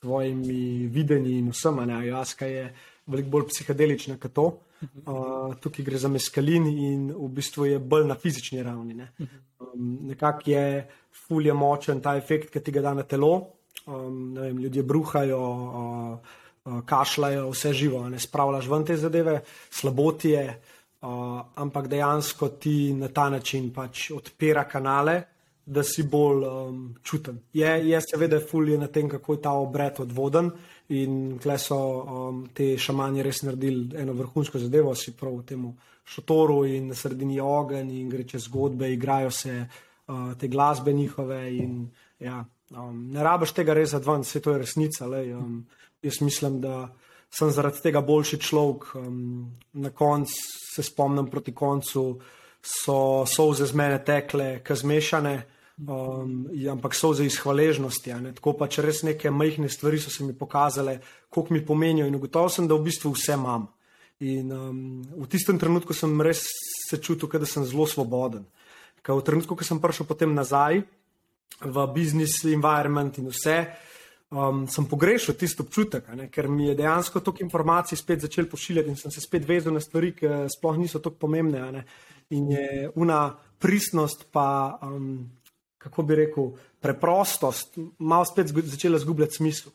svojimi videnji in vsem. Ajuaska je veliko bolj psihedelična kot to. Uh, tukaj gre za meskalin in v bistvu je bolj na fizični ravni. Ne? Um, Nekako je fulje močen ta efekt, ki ti ga da na telo. Um, vem, ljudje bruhajo. Uh, kašljajo, vse živo, ne spravljaš ven te zadeve, slabotije, uh, ampak dejansko ti na ta način pač odpira kanale, da si bolj um, čuten. Je, je seveda fulje na tem, kako je ta obred odvoden in tle so um, te šamanje res naredili eno vrhunsko zadevo, si prav v tem šotoru in na sredini ogen in gre čez zgodbe, igrajo se uh, te glasbe njihove in ja, um, ne rabiš tega res zadvan, vse to je resnica. Lej, um, jaz mislim, da sem zaradi tega boljši človek. Um, na koncu se spomnim, proti koncu so solze z mene tekle, kazmešane, um, ampak solze iz hvaležnosti. Tako pa če res neke majhne stvari so se mi pokazale, koliko mi pomenijo in ugotovil sem, da v bistvu vse imam. In um, v tistem trenutku sem res se čutil, da sem zelo svoboden. Ker v trenutku, ko sem prišel potem nazaj v business environment in vse, um, sem pogrešal tisto občutek, ne, ker mi je dejansko toliko informacij spet začel pošiljati in sem se spet vezal na stvari, ki sploh niso tako pomembne. Ne, in je una pristnost, pa um, kako bi rekel, preprostost, malo spet začela zgubljati smisel.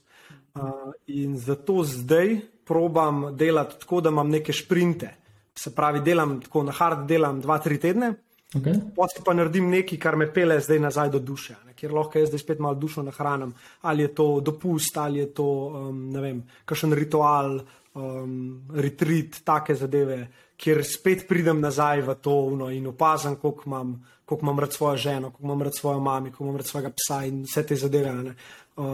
Uh, in zato zdaj probam delati tako, da imam neke sprinte. Se pravi, delam tako na hard, delam dva, tri tedne, Okay. Potem pa naredim nekaj, kar me pele zdaj nazaj do duše, ne? kjer lahko jaz zdaj spet malo dušo nahranim. Ali je to dopust, ali je to um, ne vem, kakšen ritual, um, retreat, take zadeve, kjer spet pridem nazaj v to uno, in opazam, koliko imam, koliko imam rad svojo ženo, koliko imam rad svojo mami, koliko imam rad svojega psa in vse te zadeve. Uh,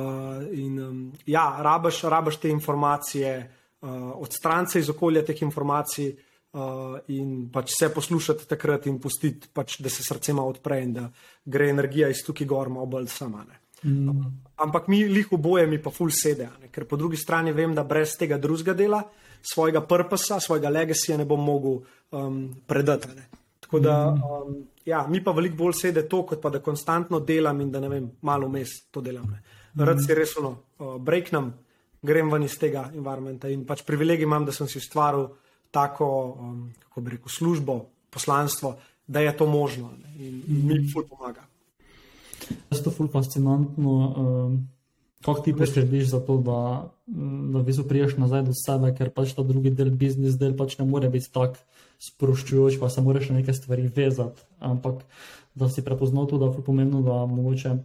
in, um, ja, rabaš, rabaš te informacije, uh, odstrance iz okolja teh informacij uh, in pač vse poslušati takrat in pustiti, pač, da se srce malo odpre in da gre energija iz tukaj gor, malo bolj sama. Mm. Ampak mi lih oboje mi pa ful sede, ne? ker po drugi strani vem, da brez tega drugega dela, svojega purposa, svojega legacija ne bom mogel um, predati. Ne? Tako da mm. um, ja, mi pa veliko bolj sede to, kot pa da konstantno delam in da ne vem, malo vmes to delam. Ne? Rad si resno uh, breaknem grem ven iz tega environmenta. In pač privilegij imam, da sem si ustvaril tako, um, kako bi rekel, službo, poslanstvo, da je to možno ne? in, in mi ful pomaga. Je to ful fascinantno. Um, kako ti poskrbiš za to, da, da v bistvu priješ nazaj do sebe, ker pač ta drugi del, biznis del, pač ne more biti tako sproščujoč, pa se moraš na neke stvari vezati. Ampak da si prepoznal to, da je pomembno, da mogoče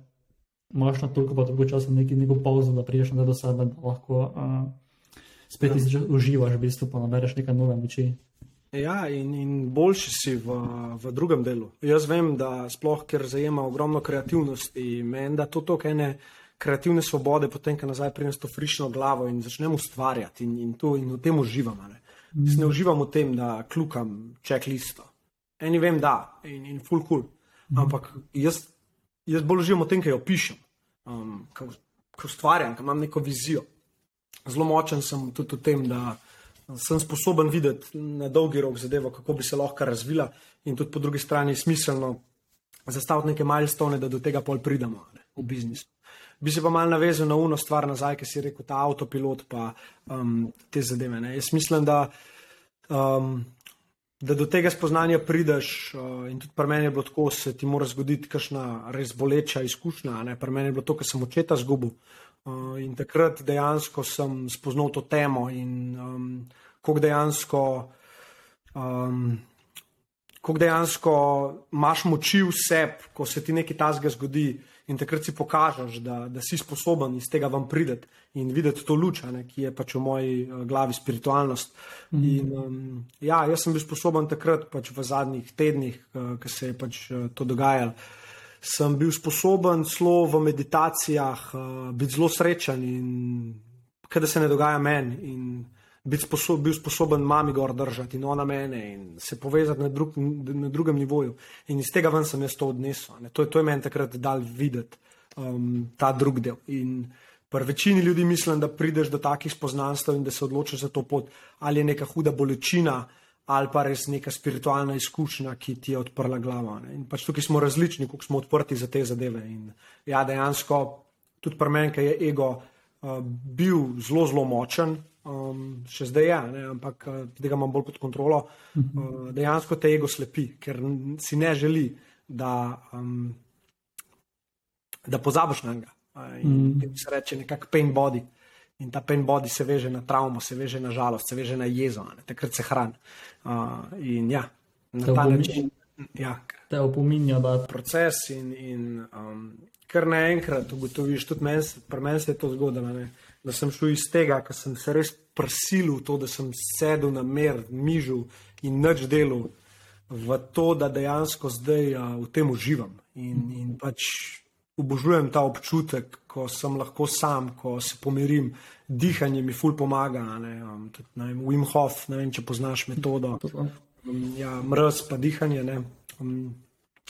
imaš na toliko pa dolgo časa neki, neko pauzo, da priješ nazaj do sebe, da lahko uh, spet ja. uživaš, v bistvu pa nabereš nekaj nove moči. Ja, in, in boljši si v, v drugem delu. Jaz vem, da sploh, ker zajema ogromno kreativnosti, meni da to toliko ene kreativne svobode, potem, ko nazaj pridem s to frišno glavo in začnem ustvarjati in, in, to, in v tem uživam. Ne. Mm. ne uživam v tem, da klukam checklisto. Eni vem, da in, in full cool. Mm. Ampak jaz, jaz bolj uživam v tem, kaj jo pišem, um, kaj ustvarjam, kaj imam neko vizijo. Zelo močen sem tudi v tem, da sem sposoben videti na dolgi rok zadevo, kako bi se lahko razvila, in tudi po drugi strani smiselno zastaviti neke milestone, da do tega pol pridemo ne, v biznisu. Bi se pa mal navezal na uno stvar nazaj, ki si rekel, ta avtopilot pa um, te zadeve. Ne. Jaz mislim, da, um, da do tega spoznanja prideš uh, in tudi pri meni je bilo tako, se ti mora zgoditi kakšna res boleča izkušnja. Pri meni je bilo to, ker sem očeta zgubil. Uh, in takrat dejansko sem spoznal to temo in um, kako dejansko. Um, Kako dejansko imaš moči v sebi, ko se ti nekaj tasga zgodi, in takrat si pokažeš, da, da si sposoben iz tega vam prideti in videti to luč, ne, ki je pač v moji uh, glavi spiritualnost. Mm in, um, ja, jaz sem bil sposoben takrat, pač v zadnjih tednih, uh, ko se je pač, uh, to dogajalo. Sem bil sposoben zelo v meditacijah uh, biti zelo srečen in kaj se ne dogaja meni biti sposob, bil sposoben mami gor držati in ona mene in se povezati na, drug, na drugem nivoju. In iz tega ven sem jaz to odnesel. To, to je meni takrat dal videti um, ta drug del. In pri večini ljudi mislim, da prideš do takih spoznanstv in da se odločiš za to pot, ali je neka huda bolečina. Ali pa res neka spiritualna izkušnja, ki ti je odprla glavo. Ne? In pač tukaj smo različni, kako smo odprti za te zadeve. In ja, dejansko, tudi pri meni, ki je ego uh, bil zelo, zelo močen, um, še zdaj je, ne, ampak uh, tega imam bolj pod kontrolo. Uh, dejansko te ego slepi, ker si ne želi, da, um, da pozabiš na njega. In mm. se reče nekako pain body. In ta pain body se veže na travmo, se veže na žalost, se veže na jezo, ne, takrat se hrani. Uh, in ja, na ta način. Ja, te opominja, da je proces. In, in um, kar naenkrat ugotoviš, tudi meni, pri meni se je to zgodilo da sem šel iz tega, ker sem se res prisilil to, da sem sedel na mer, mižil in nič delal, v to, da dejansko zdaj a, v tem uživam. In, in pač obožujem ta občutek, ko sem lahko sam, ko se pomirim, dihanje mi ful pomaga. Ne, um, tudi, ne vem, Wim Hof, ne vem, če poznaš metodo. Um, ja, mrz pa dihanje. Um,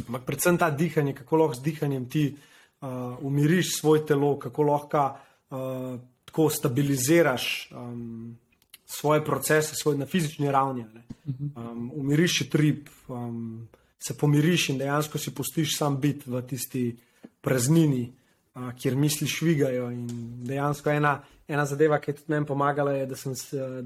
ampak predvsem ta dihanje, kako lahko z dihanjem ti uh, umiriš svoje telo, kako lahko. Uh, tako stabiliziraš um, svoje procese svoj, na fizični ravni. Um, umiriš trip, um, se pomiriš in dejansko si pustiš sam biti v tisti praznini, uh, kjer misli švigajo. In dejansko ena, ena zadeva, ki je tudi meni pomagala, je, da, sem,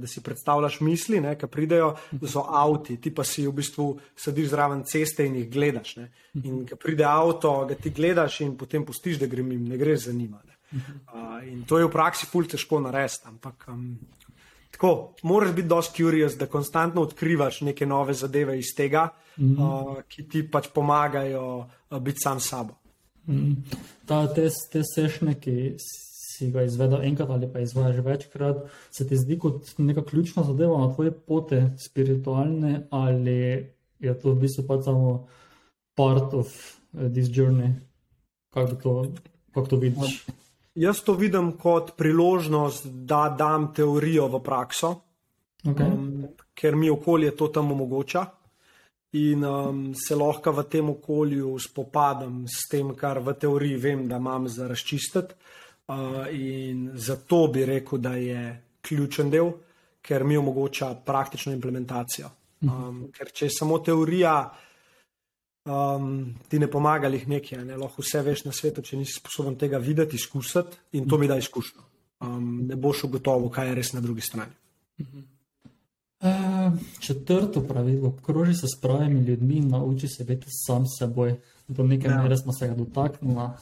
da si predstavljaš misli, ki pridejo, da so avti, ti pa si v bistvu sediš zraven ceste in jih gledaš. Ne? In ko pride avto, ga ti gledaš in potem pustiš, da grem jim, ne greš za njima. Ne? Uh, in to je v praksi ful težko narediti. Ampak um, tako, moraš biti dosti curious, da konstantno odkrivaš neke nove zadeve iz tega, mm -hmm. uh, ki ti pač pomagajo uh, biti sam sabo. Mm. Ta, te, te sešne, ki si ga izvedel enkrat ali pa izvajaš večkrat, se ti zdi kot neka ključna zadeva na tvoje pote, spiritualne, ali je to v bistvu pač samo part of uh, this journey? Kako to, kak to vidiš? Jaz to vidim kot priložnost, da dam teorijo v prakso, okay. um, ker mi okolje to tam omogoča. In um, se lahko v tem okolju spopadam s tem, kar v teoriji vem, da imam za razčistiti. Uh, in zato bi rekel, da je ključen del, ker mi omogoča praktično implementacijo. Mhm. Um, ker če je samo teorija, um, ti ne pomagali nekaj, ne lahko vse veš na svetu, če nisi sposoben tega videti, izkusiti in to mi da izkušnjo. um, ne boš ugotovil, kaj je res na drugi strani. Uh, četrto pravilo: obkroži se s pravimi ljudmi in nauči se biti sam s seboj. Do neke ja. mere smo se ga dotaknili uh,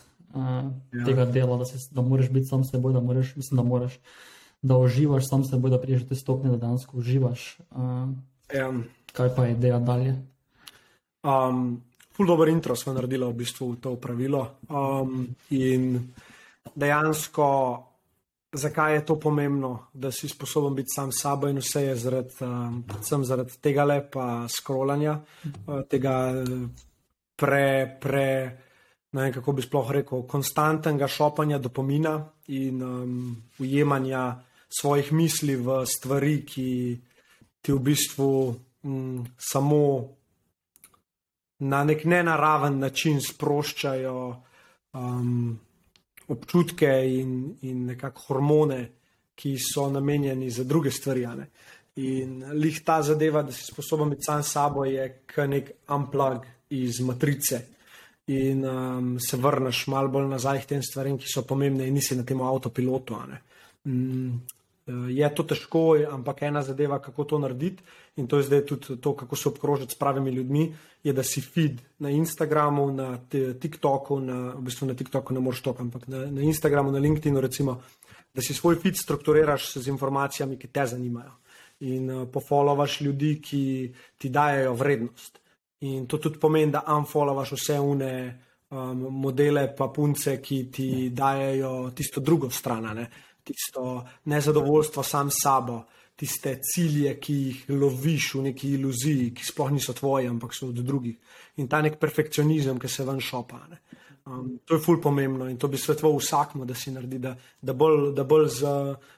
ja. tega dela, da, se, da moraš biti sam s seboj, da moraš, mislim, da moraš, da uživaš sam s seboj, da priješ do te stopnje, da dejansko uživaš. Uh, ja. Kaj pa je ideja dalje? Um, ful dobro intro smo naredili v bistvu v to pravilo. Um, in dejansko zakaj je to pomembno, da si sposoben biti sam s sabo in vse je zaradi, um, predvsem zaradi tega lepa skrolanja, uh, tega pre, pre, ne vem kako bi sploh rekel, konstantnega šopanja dopamina in um, ujemanja svojih misli v stvari, ki ti v bistvu um, samo na nek nenaraven način sproščajo. Um, občutke in, in nekako hormone, ki so namenjeni za druge stvari. Ne? In lih ta zadeva, da si sposoben biti sam s sabo, je kot nek unplug iz matrice. In um, se vrneš malo bolj nazaj k tem stvarem, ki so pomembne, in nisi na tem avtopilotu. Eh, je to težko, ampak ena zadeva, kako to narediti, in to je zdaj tudi to, kako se obkrožiti s pravimi ljudmi, je, da si feed na Instagramu, na TikToku, na, v bistvu na TikToku ne moreš to, ampak na, na Instagramu, na LinkedInu, recimo, da si svoj feed strukturiraš z informacijami, ki te zanimajo. In uh, pofollowaš ljudi, ki ti dajo vrednost. In to tudi pomeni, da unfollowaš vse une um, modele, pa punce, ki ti dajo tisto drugo stran. Uh, tisto nezadovoljstvo sam s sabo, tiste cilje, ki jih loviš v neki iluziji, ki sploh niso tvoji, ampak so od drugih. In ta nek perfekcionizem, ki se ven šopa. Um, to je fulj pomembno in to bi svetoval vsakmu, da si naredi, da, da bolj, da bolj z,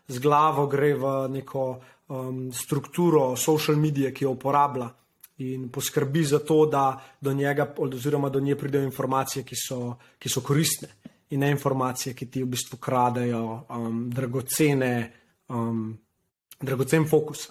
z glavo gre v neko um, strukturo social medije, ki jo uporablja. In poskrbi za to, da do njega, oziroma do nje pridejo informacije, ki so, ki so koristne in ne informacije, ki ti v bistvu kradejo um, dragocene, um, dragocen fokus.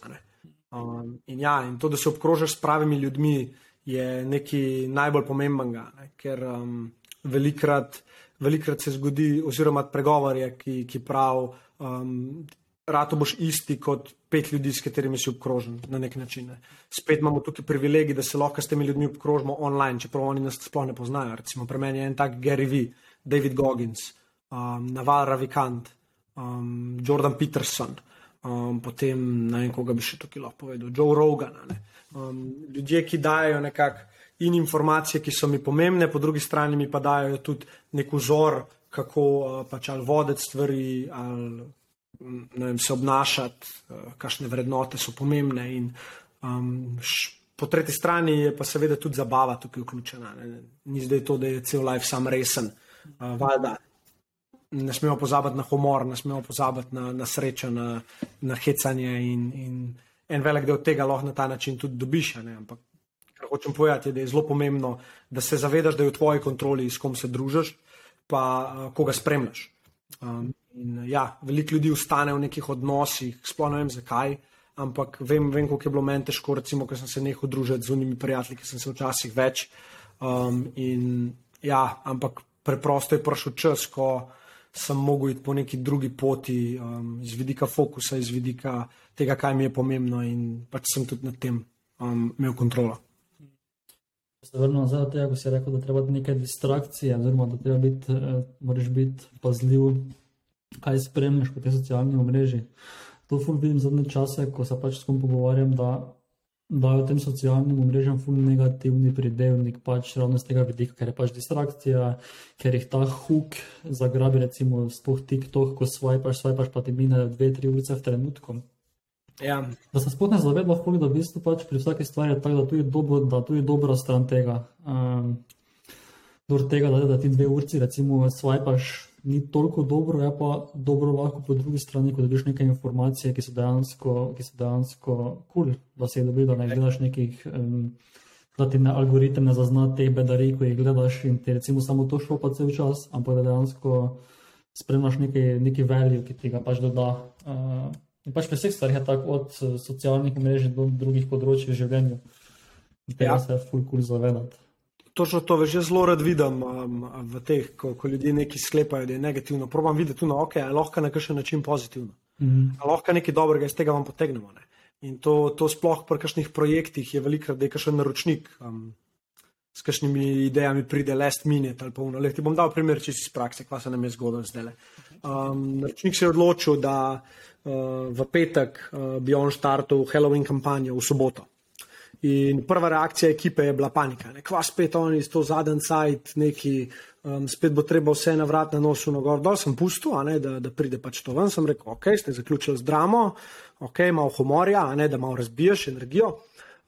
Um, in, ja, in to, da se obkrožiš s pravimi ljudmi, je nekaj najbolj pomembnega, ne? ker um, velikrat, velikrat se zgodi, oziroma pregovor je, ki, ki pravi, um, rado boš isti kot pet ljudi, s katerimi si obkrožen na nek način. Ne. Spet imamo tukaj privilegij, da se lahko s temi ljudmi obkrožimo online, čeprav oni nas sploh ne poznajo. Recimo, pri meni je en tak Gary Vee. David Goggins, um, Naval Ravikant, um, Jordan Peterson, um, potem ne vem, koga bi še tukaj lahko povedal, Joe Rogan. Um, ljudje, ki dajo nekako in informacije, ki so mi pomembne, po drugi strani mi pa dajo tudi nek vzor, kako uh, pač ali voditi stvari, ali vem, se obnašati, uh, kakšne vrednote so pomembne. In, um, š, Po tretji strani je pa seveda tudi zabava tukaj vključena. Ne. Ni zdaj to, da je cel life sam resen. Uh, uh, valjda. Ne smemo pozabiti na humor, ne smemo pozabiti na, na srečo, na, na hecanje. In, in en velik del tega lahko na ta način tudi dobiš. Ampak, kar hočem povedati, je, da je zelo pomembno, da se zavedaš, da je v tvoji kontroli, s kom se družiš, pa uh, koga spremljaš. Um, in, ja, veliko ljudi ustane v nekih odnosih, sploh ne vem zakaj. Ampak vem, vem koliko je bilo meni težko, recimo, ker sem se nehal družiti z unimi prijatelji, ki sem se včasih več. Um, in, ja, ampak preprosto je prišel čas, ko sem mogel iti po neki drugi poti, um, iz vidika fokusa, iz vidika tega, kaj mi je pomembno, in pač sem tudi nad tem um, imel kontrolo. Se vrnem nazaj od tega, ko si rekel, da treba nekaj distrakcije, oziroma da treba biti, eh, moraš biti pazljiv, kaj spremljaš po teh socialnih omrežjih. To vidim zadnje čase, ko se pač s kom pogovarjam, da dajo tem socialnim omrežjem ful negativni pridevnik, pač ravno z tega vidika, ker je pač distrakcija, ker jih ta huk zagrabi, recimo, spoh TikTok, ko swipaš, swipaš, pa ti mine dve, tri urice v trenutku. Ja. Da se sploh ne zavedla, da v bistvu pač pri vsaki stvari je tako, da tu je, dobro, da tu je dobra stran tega. Um, tega, da, da ti dve urici, recimo, swipaš ni toliko dobro, je pa dobro lahko po drugi strani, ko dobiš neke informacije, ki so dejansko kul, cool, da si jih dobil, da ne gledaš nekih. Um, Da ti ne algoritem ne zazna teh bedarij, ko jih gledaš in ti recimo samo to šlo pa cel čas, ampak da dejansko spremljaš neki, neki value, ki ti ga pač doda. Uh, in pač pri vseh stvarih je tako od socialnih mrež do drugih področij v življenju. Tega ja. se je full cool zavedati točno to, veš, jaz zelo rad vidim um, v teh, ko, ko ljudje nekaj sklepajo, da je negativno. Probam videti, da okay, je lahko na kakšen način pozitivno. Mm -hmm. Lahko nekaj dobrega iz tega vam potegnemo. Ne? In to, to sploh pri kakšnih projektih je velikrat, da je kakšen naročnik. Um, S kakšnimi idejami pride last minute ali pa v naleti. Bom dal primer čisto iz prakse, kva se nam je zgodilo zdaj. Um, naročnik se je odločil, da uh, v petek uh, bi on štartil Halloween kampanjo v soboto. In prva reakcija ekipe je bila panika. Ne? Kva spet oni, to zadnji sajt, neki, um, spet bo treba vse na vrat na nosu, na gor dol. Sem pustil, da, da pride pač to ven. Sem rekel, ok, ste zaključili z dramo, ok, malo humorja, ne, da malo razbiješ energijo.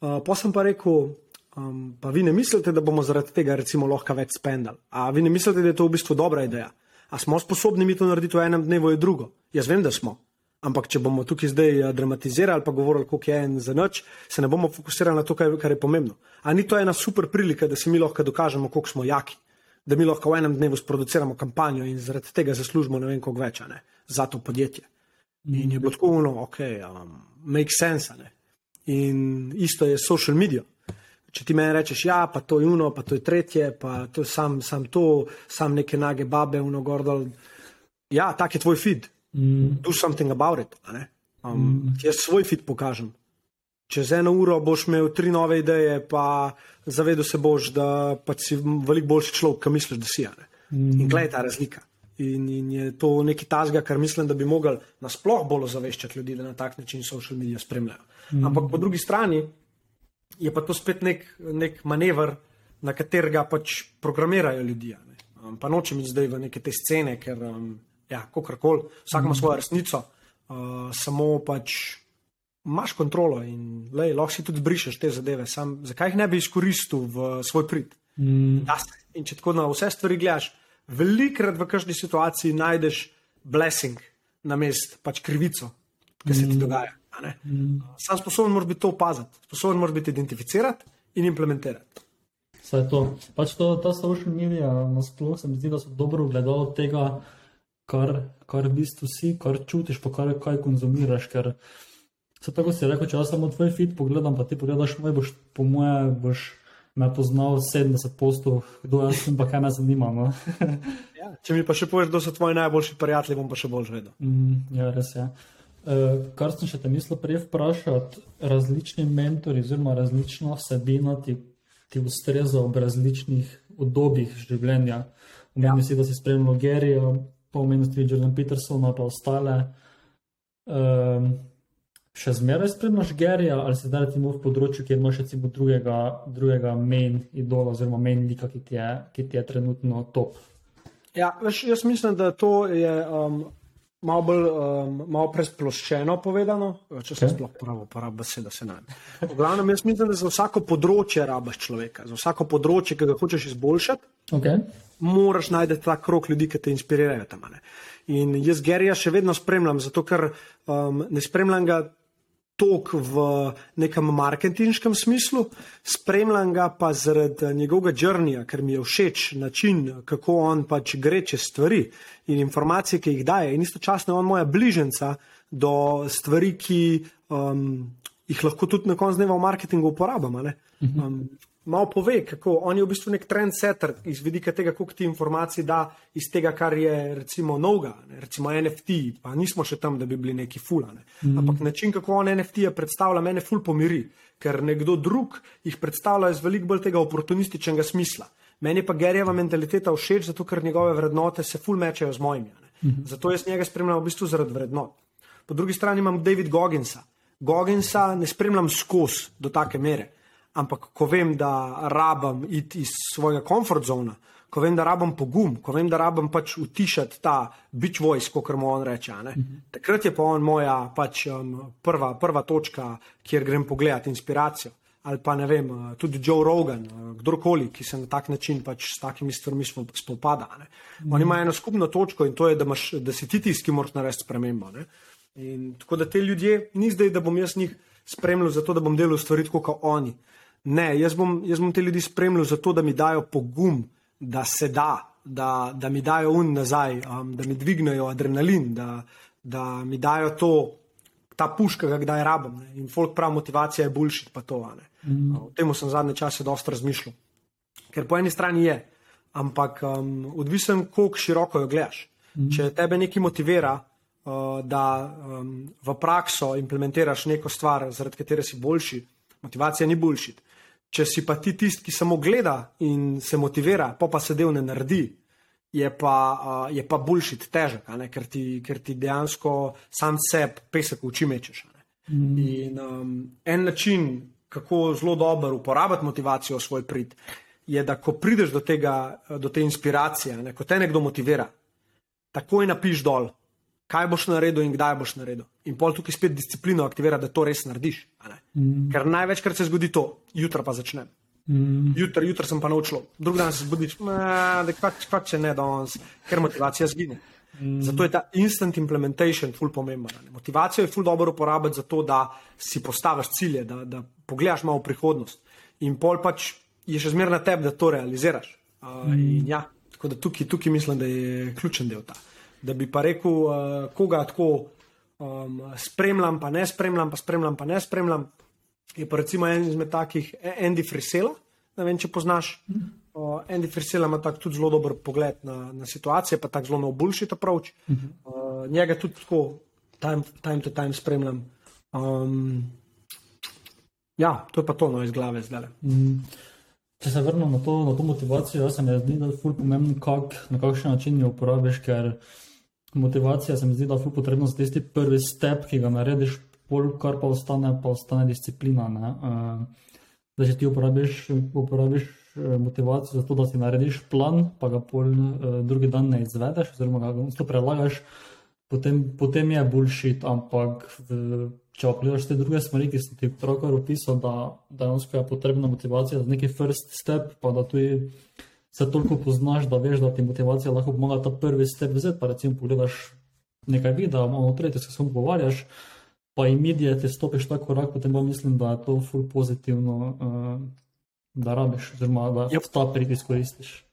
Uh, pa sem pa rekel, um, pa vi ne mislite, da bomo zaradi tega recimo lahko več spendali. A vi ne mislite, da je to v bistvu dobra ideja? A smo sposobni mi to narediti v enem dnevu, je drugo? Jaz vem, da smo. Ampak, če bomo tukaj zdaj eh, dramatizirali, pa govorili, koliko je en za noč, se ne bomo fokusirali na to, kar je pomembno. A ni to ena super prilika, da si mi lahko dokažemo, koliko smo jaki, da mi lahko v enem dnevu sproduciramo kampanjo in zaradi tega zaslužimo ne vem koliko več ne, za to podjetje. In je bilo tako uno, ok, um, make sense. Ne. In isto je social media. Če ti meni rečeš, ja, pa to je uno, pa to je tretje, pa to je sam, sam to, sam neke nage babe, uno gordol. Ja, tak je tvoj feed mm. do something about it. Um, mm. Jaz svoj fit pokažem. Čez eno uro boš imel tri nove ideje, pa zavedel se boš, da pač si veliko boljši človek, kot misliš, da si. Mm. In gledaj ta razlika. In, in je to nekaj tazga, kar mislim, da bi mogli nasploh bolj ozaveščati ljudi, da na tak način social medije spremljajo. Mm. Ampak po drugi strani je pa to spet nek, nek manever, na katerega pač programirajo ljudi. Ne. Um, pa nočem iti zdaj v neke te scene, ker. Um, ja, kako koli, vsak ima svojo resnico, uh, samo pač imaš kontrolo in lej, lahko si tudi brišeš te zadeve. Sam, zakaj jih ne bi izkoristil v svoj prid? Mm. In če tako na vse stvari gledaš, velikrat v kažni situaciji najdeš blessing na mest, pač krivico, ki se ti mm. dogaja. Mm. Sam sposoben moraš biti to opaziti, sposoben moraš biti identificirati in implementirati. Vse to. Pač to, ta social media, nasploh se mi zdi, da so dobro gledali tega kar, kar v bistvu si, kar čutiš, pa kar kaj konzumiraš. Ker se tako si rekel, če jaz samo tvoj fit pogledam, pa ti pogledaš moj, boš po moje boš me poznal 70 postov, kdo jaz sem, pa kaj me zanima. No? ja, če mi pa še poveš, kdo so tvoji najboljši prijatelji, bom pa še bolj vedel. Mm, ja, res je. Uh, kar sem še te mislil prej vprašati, različni mentori oziroma različna vsebina ti, ti ustreza v različnih obdobjih življenja. Umem ja. si, da si spremljal Gerijo, pa omeniti Jordan Petersona, pa ostale. Um, še zmeraj spremljaš Gerija ali se zdaj recimo v področju, kjer imaš recimo drugega, drugega main idola oziroma main lika, ki ti je, ki ti je trenutno top? Ja, veš, jaz mislim, da to je um, malo bolj um, malo presploščeno povedano, če se okay. sploh pravi, uporabljam besede, se naj. V glavnem, jaz mislim, da za vsako področje rabaš človeka, za vsako področje, ki ga hočeš izboljšati. Okay moraš najti ta krok ljudi, ki te inspirirajo tam. Ne? In jaz Gerija še vedno spremljam, zato ker um, ne spremljam ga toliko v nekem marketinškem smislu, spremljam ga pa zaradi njegovega črnija, ker mi je všeč način, kako on pač gre čez stvari in informacije, ki jih daje. In istočasno je on moja bližnjica do stvari, ki um, jih lahko tudi na koncu dneva v marketingu uporabljamo. Mhm. Um, malo pove, kako on je v bistvu nek trendsetter iz vidika tega, koliko ti informacij da iz tega, kar je recimo noga, ne? recimo NFT, pa nismo še tam, da bi bili neki fulane. Mm. Ampak način, kako on NFT-je predstavlja, mene ful pomiri, ker nekdo drug jih predstavlja iz veliko bolj tega oportunističnega smisla. Meni pa Gerjeva mentaliteta všeč, zato ker njegove vrednote se ful mečejo z mojimi. Mm. Zato jaz njega spremljam v bistvu zaradi vrednot. Po drugi strani imam David Gogginsa. Gogginsa ne spremljam skozi do take mere ampak ko vem, da rabim iti iz svojega komfort zona, ko vem, da rabim pogum, ko vem, da rabim pač utišati ta beach voice, kot mu on reče. Mm -hmm. Takrat je pa on moja pač, um, prva, prva točka, kjer grem pogledati inspiracijo. Ali pa ne vem, uh, tudi Joe Rogan, uh, kdorkoli, ki se na tak način pač s takimi stvarmi spopada. Mm -hmm. Oni imajo eno skupno točko in to je, da, imaš, da si ti tisti, ki moraš narediti spremembo. Ne? In tako da te ljudje, ni zdaj, da bom jaz njih spremljal, zato da bom delal stvari tako kot oni. Ne, jaz bom, jaz bom te ljudi spremljal zato, da mi dajo pogum, da se da, da, da mi dajo un nazaj, um, da mi dvignejo adrenalin, da, da mi dajo to, ta puška, ki ga kdaj rabim. Ne. In folk pravi, motivacija je boljši, pa to. Mm. O tem sem zadnje čase dosta razmišljal. Ker po eni strani je, ampak um, odvisen, koliko široko jo gledaš. Mm. Če tebe nekaj motivira, uh, da um, v prakso implementiraš neko stvar, zaradi katere si boljši, motivacija ni boljši. Če si pa ti tisti, ki samo gleda in se motivira, pa pa se del ne naredi, je pa, uh, je pa boljši težek, ker ti, ker ti dejansko sam sebe pesek v oči mečeš. Mm. In um, en način, kako zelo dobro uporabiti motivacijo v svoj prid, je, da ko prideš do, tega, do te inspiracije, ne, ko te nekdo motivira, takoj napiš dol, kaj boš naredil in kdaj boš naredil. In pol tukaj spet disciplino aktivira, da to res narediš. Mm. Ker največkrat se zgodi to, jutra pa začnem. Mm. Jutri, jutri sem pa naučil, drugi dan se zbudiš, da pač če ne danes, ker motivacija zgine. Mm. Zato je ta instant implementation ful pomemben. Motivacijo je ful dobro uporabiti za to, da si postaviš cilje, da, da pogledaš malo v prihodnost. In pol pač je še zmeraj na tebi, da to realiziraš. Uh, mm. ja, tako da tukaj, tukaj mislim, da je ključen del ta. Da bi pa rekel, uh, koga tako um, spremljam, pa ne spremljam, pa spremljam, pa ne spremljam. Je pa recimo en izmed takih, Andy Frisela, ne vem, če poznaš. Uh, Andy Frisela ima tudi zelo dober pogled na, na situacije, pa tako zelo na approach. Mm -hmm. uh, njega tudi tako time, time to time spremljam. Um, ja, to je pa to, no, iz glave zdaj. Mm. Če se vrnem na to, na to motivacijo, se mi zdi, da je zelo pomembno, kak, na kakšen način jo uporabiš, ker motivacija se mi zdi, da je potrebno za tisti prvi step, ki ga narediš, pol, kar pa ostane, pa ostane disciplina. Uh, da če ti uporabiš, uporabiš eh, motivacijo za to, da si narediš plan, pa ga pol uh, drugi dan ne izvedeš, oziroma ga to prelagaš, potem, potem je bullshit, ampak v, če pogledaš te druge smeri, ki sem ti pravkar opisal, da dejansko je potrebna motivacija za neki first step, pa da tudi se toliko poznaš, da veš, da ti motivacija lahko pomaga ta prvi step vzeti, pa recimo pogledaš nekaj videa, malo tretje se s kom pogovarjaš, pa imidijete stopiš ta korak, potem pa mislim, da je to ful pozitivno, uh, da rabiš, oziroma da yep. ta prid izkoristiš.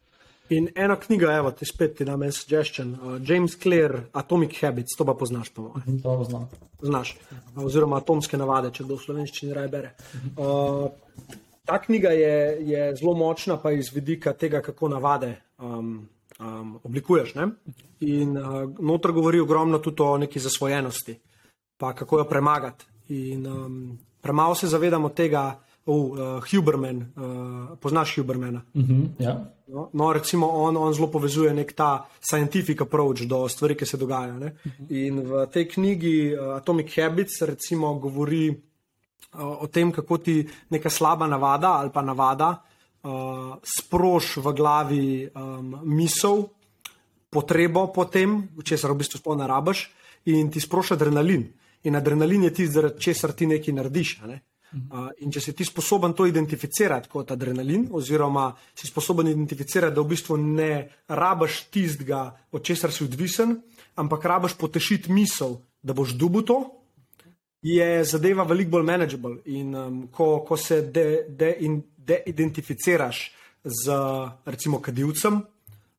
In ena knjiga, evo, ti spet ti dam en suggestion, uh, James Clear, Atomic Habits, to pa poznaš, po mojem. To poznam. Znaš, oziroma atomske navade, če kdo v slovenščini raje bere. Uh, ta knjiga je, je zelo močna, pa iz vidika tega, kako navade um, um, oblikuješ. Ne? In uh, notro govori ogromno tudi o neki zasvojenosti, pa kako jo premagati. In um, premalo se zavedamo tega, uh, Huberman, uh, poznaš Hubermana. Uh mhm, -huh, ja. no, no, recimo, on, on zelo povezuje nek ta scientific approach do stvari, ki se dogajajo. Uh mhm. -huh. In v tej knjigi uh, Atomic Habits, recimo, govori uh, o tem, kako ti neka slaba navada ali pa navada uh, sproš v glavi um, misel, potrebo po tem, česar v bistvu sploh ne rabiš, in ti sproša adrenalin. In adrenalin je tisti, zaradi česar ti nekaj narediš. Ne? Uh, in če si ti sposoben to identificirati kot adrenalin, oziroma si sposoben identificirati, da v bistvu ne rabiš tistega, od česar si odvisen, ampak rabiš potešiti misel, da boš dubu to, je zadeva veliko bolj manageable. In um, ko, ko se de-identificiraš de, de z recimo kadilcem,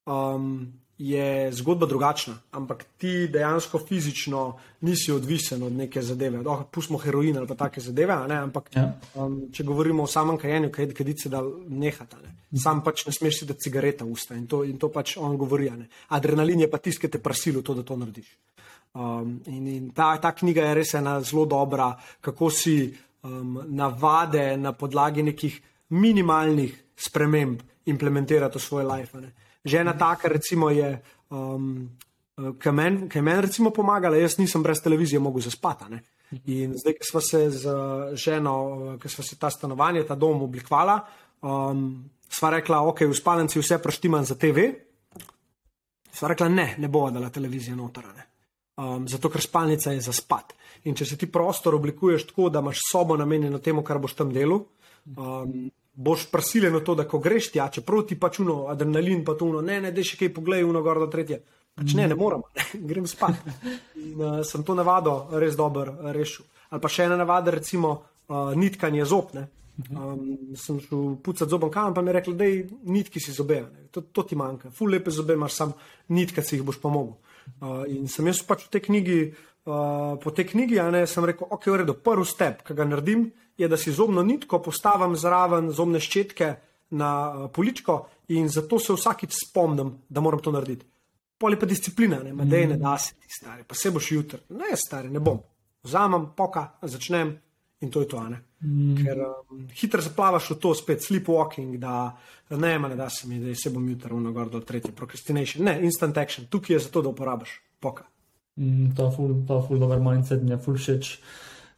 um, je zgodba drugačna, ampak ti dejansko fizično nisi odvisen od neke zadeve. Oh, pustimo heroin ali pa take zadeve, ampak ja. um, če govorimo o samem kajenju, kaj kadice da nehata. Ne? Sam pač ne smeš si da cigareta usta in to, in to pač on govori. Adrenalin je pa tiskate ki te prasilo to, da to narediš. Um, in in ta, ta knjiga je res ena zelo dobra, kako si um, navade na podlagi nekih minimalnih sprememb implementirati v svoj life. Ne? Že ena taka, recimo, je, um, ki meni recimo pomagala, jaz nisem brez televizije mogel zaspati. Ne? In zdaj, ko smo se z ženo, ki smo se ta stanovanje, ta dom oblikovali, um, sva rekla, ok, v spalnici vse preštimam za TV. Sva rekla, ne, ne bo dala televizija notranje. Um, zato, ker spalnica je za spat. In če se ti prostor oblikuješ tako, da imaš sobo namenjeno temu, kar boš tam delal, um, boš prisilen v to, da ko greš tja, čeprav ti pač uno, adrenalin, pa tuno, ne, ne, da še kaj pogledaj, uno, gor do tretje. Pač ne, ne moram, grem spat. In uh, sem to navado res dobro rešil. Ali pa še ena navada, recimo uh, nitkanje zob. Um, sem šel pucati zobom kamen, pa mi je rekel, da je nitki si zobe, to, to ti manjka, ful lepe zobe imaš, sam nitka si jih boš pomogel. Uh, in sem jaz pač v tej knjigi, uh, po tej knjigi, a ne, sem rekel, ok, v redu, prvi step, ki ga naredim, je, da si zobno nitko postavim zraven zobne ščetke, na poličko in zato se vsakič spomnim, da moram to narediti. Poli pa disciplina, ne, da je ne da se ti stari, pa se boš jutri. Ne, stari, ne bom. Vzamem, poka, začnem in to je to. Mm. Ker um, hitro zaplavaš v to, spet sleepwalking, da ne, ne da se mi, da se bom jutri vrnil gor do tretje, procrastination. Ne, instant action, tukaj je zato, da uporabiš, poka. Mm, ta ful, ta ful, dober mindset mi je ful všeč,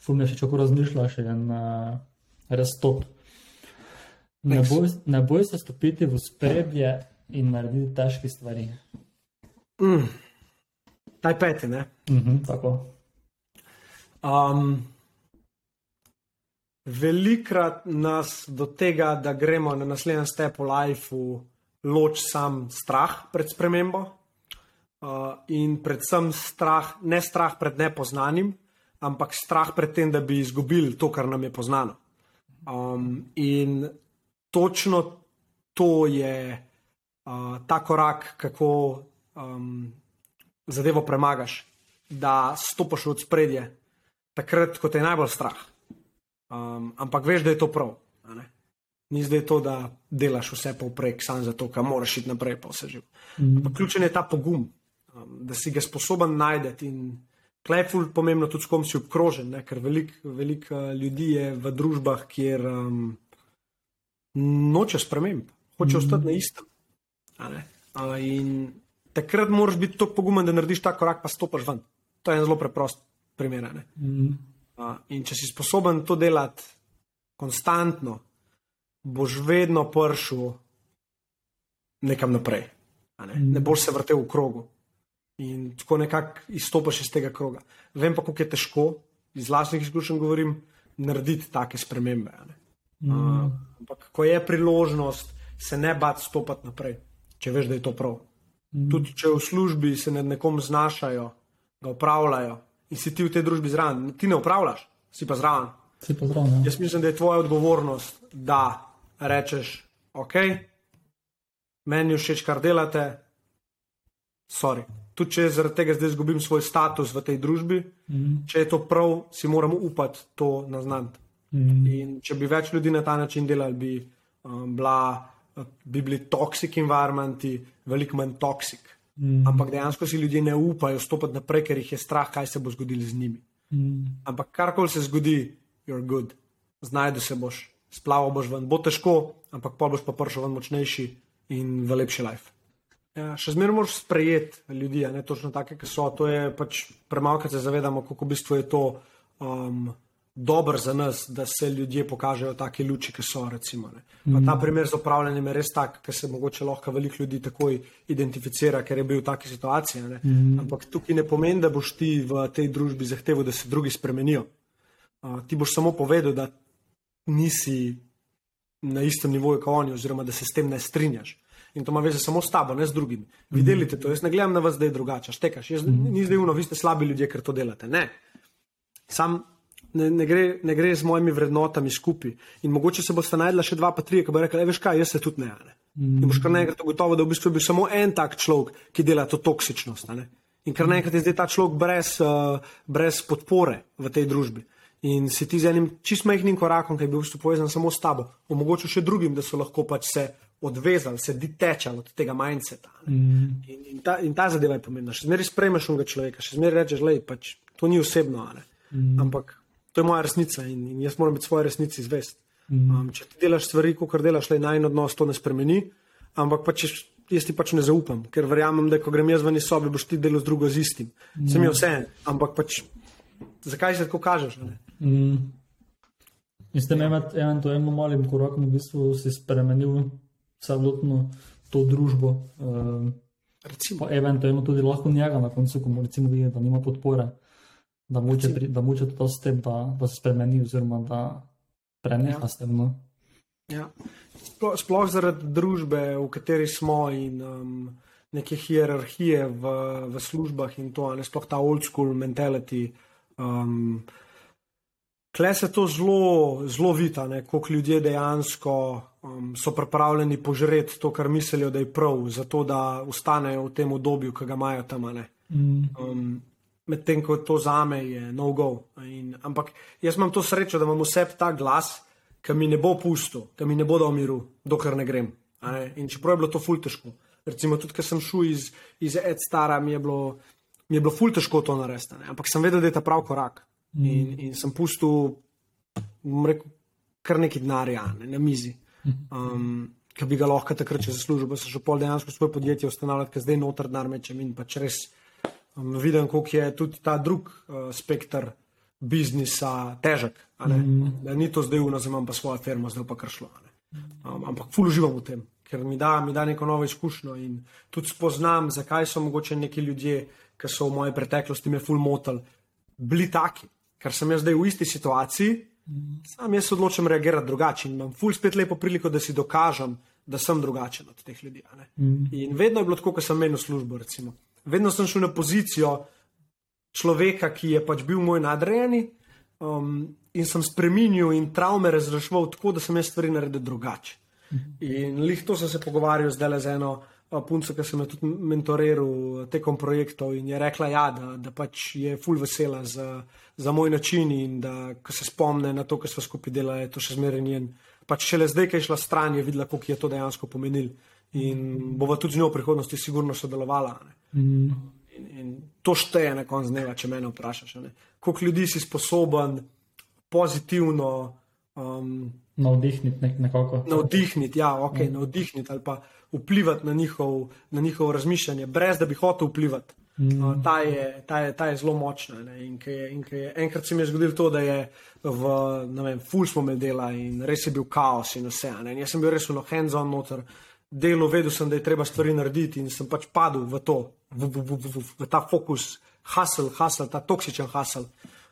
ful mi je všeč, kako razmišljaš in uh, res top. Ne boj, ne boj se stopiti v spredje in narediti težke stvari. Mm. Taj peti, ne? Mm -hmm, tako. Um, velikrat nas do tega, da gremo na naslednji step v lifeu, loč sam strah pred spremembo uh, in predvsem strah, ne strah pred nepoznanim, ampak strah pred tem, da bi izgubili to, kar nam je poznano. Um, in točno to je uh, ta korak, kako um, zadevo premagaš, da stopiš v spredje, takrat, ko te je najbolj strah. Um, ampak veš, da je to prav. Ni zdaj to, da delaš vse povprek, samo zato, ker moraš iti naprej, pa vse živo. Mm. Ključen je ta pogum, um, da si ga sposoben najti. In klejful pomembno tudi, s kom si obkrožen, ne? ker veliko velik, uh, ljudi je v družbah, kjer um, noče sprememb, hoče mm. ostati na istem. Uh, in takrat moraš biti tako pogumen, da narediš ta korak, pa stopiš ven. To je en zelo preprost primer. Mm. Uh, in če si sposoben to delati konstantno, boš vedno prišel nekam naprej. Ne? Ne boš se vrtel v krogu. In tako nekako izstopiš iz tega kroga. Vem pa, kako je težko, iz vlastnih izkušenj govorim, narediti take spremembe. Mm. Uh, ampak, ko je priložnost, se ne bati stopiti naprej, če veš, da je to prav. Mm. Tudi če v službi se nad nekom znašajo, ga upravljajo in si ti v tej družbi zraven, ti ne upravljaš, si pa zraven. Si pa zraven. Ja. Jaz mislim, da je tvoja odgovornost, da rečeš, ok, meni všeč, kar delate, sorry. Tudi če zaradi tega zdaj izgubim svoj status v tej družbi, mm. če je to prav, si moramo upati to naznati. Mm. In če bi več ljudi na ta način delali, bi um, bila bi bili toksik environmenti, veliko manj toksik. Mm. Ampak dejansko si ljudje ne upajo stopiti naprej, ker jih je strah, kaj se bo zgodilo z njimi. Mm. Ampak karkoli se zgodi, you're good, znajdu se boš, splaval boš ven, bo težko, ampak pa boš pa prišel ven močnejši in v lepši life. Ja, še zmeraj moraš sprejeti ljudi, ne točno take, ki so. To je pač premalo, da se zavedamo, kako v bistvu je to. Um, dober za nas, da se ljudje pokažejo take luči, ki so. Recimo, mm. Ta primer z upravljanjem je res tak, ker se mogoče lahko veliko ljudi takoj identificira, ker je bil v taki situaciji. Mm. Ampak tukaj ne pomeni, da boš ti v tej družbi zahteval, da se drugi spremenijo. Uh, ti boš samo povedal, da nisi na istem nivoju kot oni, oziroma da se s tem ne strinjaš. In to ima veze samo s tabo, ne z drugimi. Mm. Videli ste to, jaz ne gledam na vas, da je drugače, štekaš. Jaz, mm. Ni zdaj uno, vi ste slabi ljudje, ker to delate. Ne. Sam ne, ne, gre, ne gre z mojimi vrednotami skupaj. In mogoče se boste najdla še dva, pa tri, ki bo rekla, veš kaj, jaz se tudi ne. ne. In boš kar naenkrat ugotovil, da v bistvu je bil samo en tak človek, ki dela to toksičnost. Ne? In kar naenkrat je zdaj ta človek brez, uh, brez podpore v tej družbi. In si ti z enim čist majhnim korakom, ki je bil v bistvu povezan samo s tabo, omogočil še drugim, da so lahko pač se odvezali, se ditečali od tega mindseta. Mm. In, in, ta, in ta zadeva je pomembna. Še zmeraj sprejmeš unega človeka, še zmeraj rečeš, da pač, to ni osebno. Mm. Ampak to je moja resnica in, in jaz moram biti svoje resnici zvest. Mm. Um, če ti delaš stvari, kot delaš, le naj en odnos to ne spremeni, ampak pa če, jaz ti pač ne zaupam, ker verjamem, da ko grem jaz ven iz sobe, boš ti delal z drugo z istim. Mm. Sem jaz vse, ampak pač zakaj se tako kažeš? Mm. In ste med enim malim korakom v bistvu si spremenil celotno to družbo. Um, Recimo. Eventualno tudi lahko njega na koncu, ko mu recimo vidi, da nima podpore da moče, pri, da moče to s tem, da, da se spremeni, oziroma da preneha ja. s tem. No? Ja. Sploh, sploh zaradi družbe, v kateri smo in um, neke hierarhije v, v službah in to, ne sploh ta old school mentality. Um, Kle se to zelo, zelo vita, koliko ljudje dejansko um, so pripravljeni požreti to, kar mislijo, da je prav, zato da ostanejo v tem obdobju, ki ga imajo tam. Mm. Um, medtem ko to za me je no go. In, ampak jaz imam to srečo, da imam vse ta glas, ki mi ne bo pustil, ki mi ne bo dal miru, dokler ne grem. Ne? In čeprav je bilo to ful težko. Recimo, tudi ko sem šel iz, iz Ed Stara, mi je bilo, mi je bilo ful težko to narediti. Ampak sem vedel, da je ta prav korak. Mm. In, in sem pustil, bom rekel, kar nekaj denarja ne, na mizi. Um, ki bi ga lahko takrat zaslužil, pa se še pol dejansko svoje podjetje ustanoviti, ker zdaj noter denar mečem in pač res um, vidim, koliko je tudi ta drug uh, spektr biznisa težek. Mm. Da ni to zdaj uno, zdaj imam pa svojo firmo, zdaj pa kar šlo. Um, ampak ful uživam v tem, ker mi da, mi da neko novo izkušnjo in tudi spoznam, zakaj so mogoče neki ljudje, ki so v moji preteklosti me ful motili, bili taki. Ker sem jaz zdaj v isti situaciji, sam jaz odločim reagirati drugače in imam ful spet lepo priliko, da si dokažem, da sem drugačen od teh ljudi. Mm. In vedno je bilo tako, ko sem menil službo. Recimo. Vedno sem šel na pozicijo človeka, ki je pač bil moj nadrejeni um, in sem spremenil in travme razrešil tako, da sem jaz stvari naredil drugače. In lih to sem se pogovarjal zdaj le z eno punco, ki sem jo tudi mentoriral tekom projektov in je rekla, ja, da, da pač je full vesela za, za moj način in da se spomne na to, kar smo skupaj delali, to še zmeraj njen. Pač šele zdaj, ki je šla stran, je videla, koliko je to dejansko pomenil in bova tudi z njo v prihodnosti sigurno sodelovala. Mm. In, in to šteje na koncu dneva, če me vprašaš. Koliko ljudi si sposoben pozitivno. Um, Navdihniti nek, nekako. Navdihniti, ja, ok, mm. navdihniti ali pa vplivati na, njihov, na njihovo razmišljanje, brez da bi hotel vplivati. Mm. Uh, ta, je, ta, je, ta je zelo močna. In je, in je, enkrat se mi je zgodilo to, da je v vem, full smo imeli dela in res je bil kaos in vse. Ne? In jaz sem bil res v hands-on noter, delo vedel sem, da je treba stvari narediti in sem pač padel v to, v, v, v, v, v, ta fokus, hustle, hustle, ta toksičen hustle.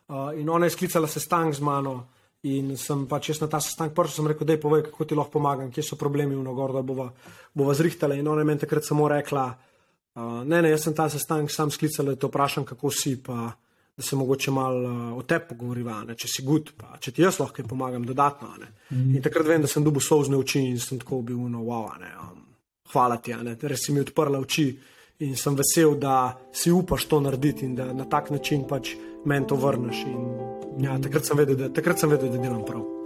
Uh, in ona je sklicala sestank z mano. In sem pač jaz na ta sestanek prišel, sem rekel, da je povej, kako ti lahko pomagam, kje so problemi v Nogor, da bova, bova zrihtala. In ona je meni takrat samo rekla, uh, ne, ne, jaz sem ta sestanek sam sklicala, da te vprašam, kako si, pa da se mogoče malo uh, o tebi pogovoriva, ne, če si gud, pa če ti jaz lahko pomagam dodatno. Mm. In takrat vem, da sem dobil sozne oči in sem tako bil, no, wow, ne, um, hvala ti, ne, res si mi odprla oči. In sem vesel, da si upaš to narediti in da na tak način pač meni to vrneš. In, ja, takrat, sem vedel, da, takrat sem vedel, da delam prav.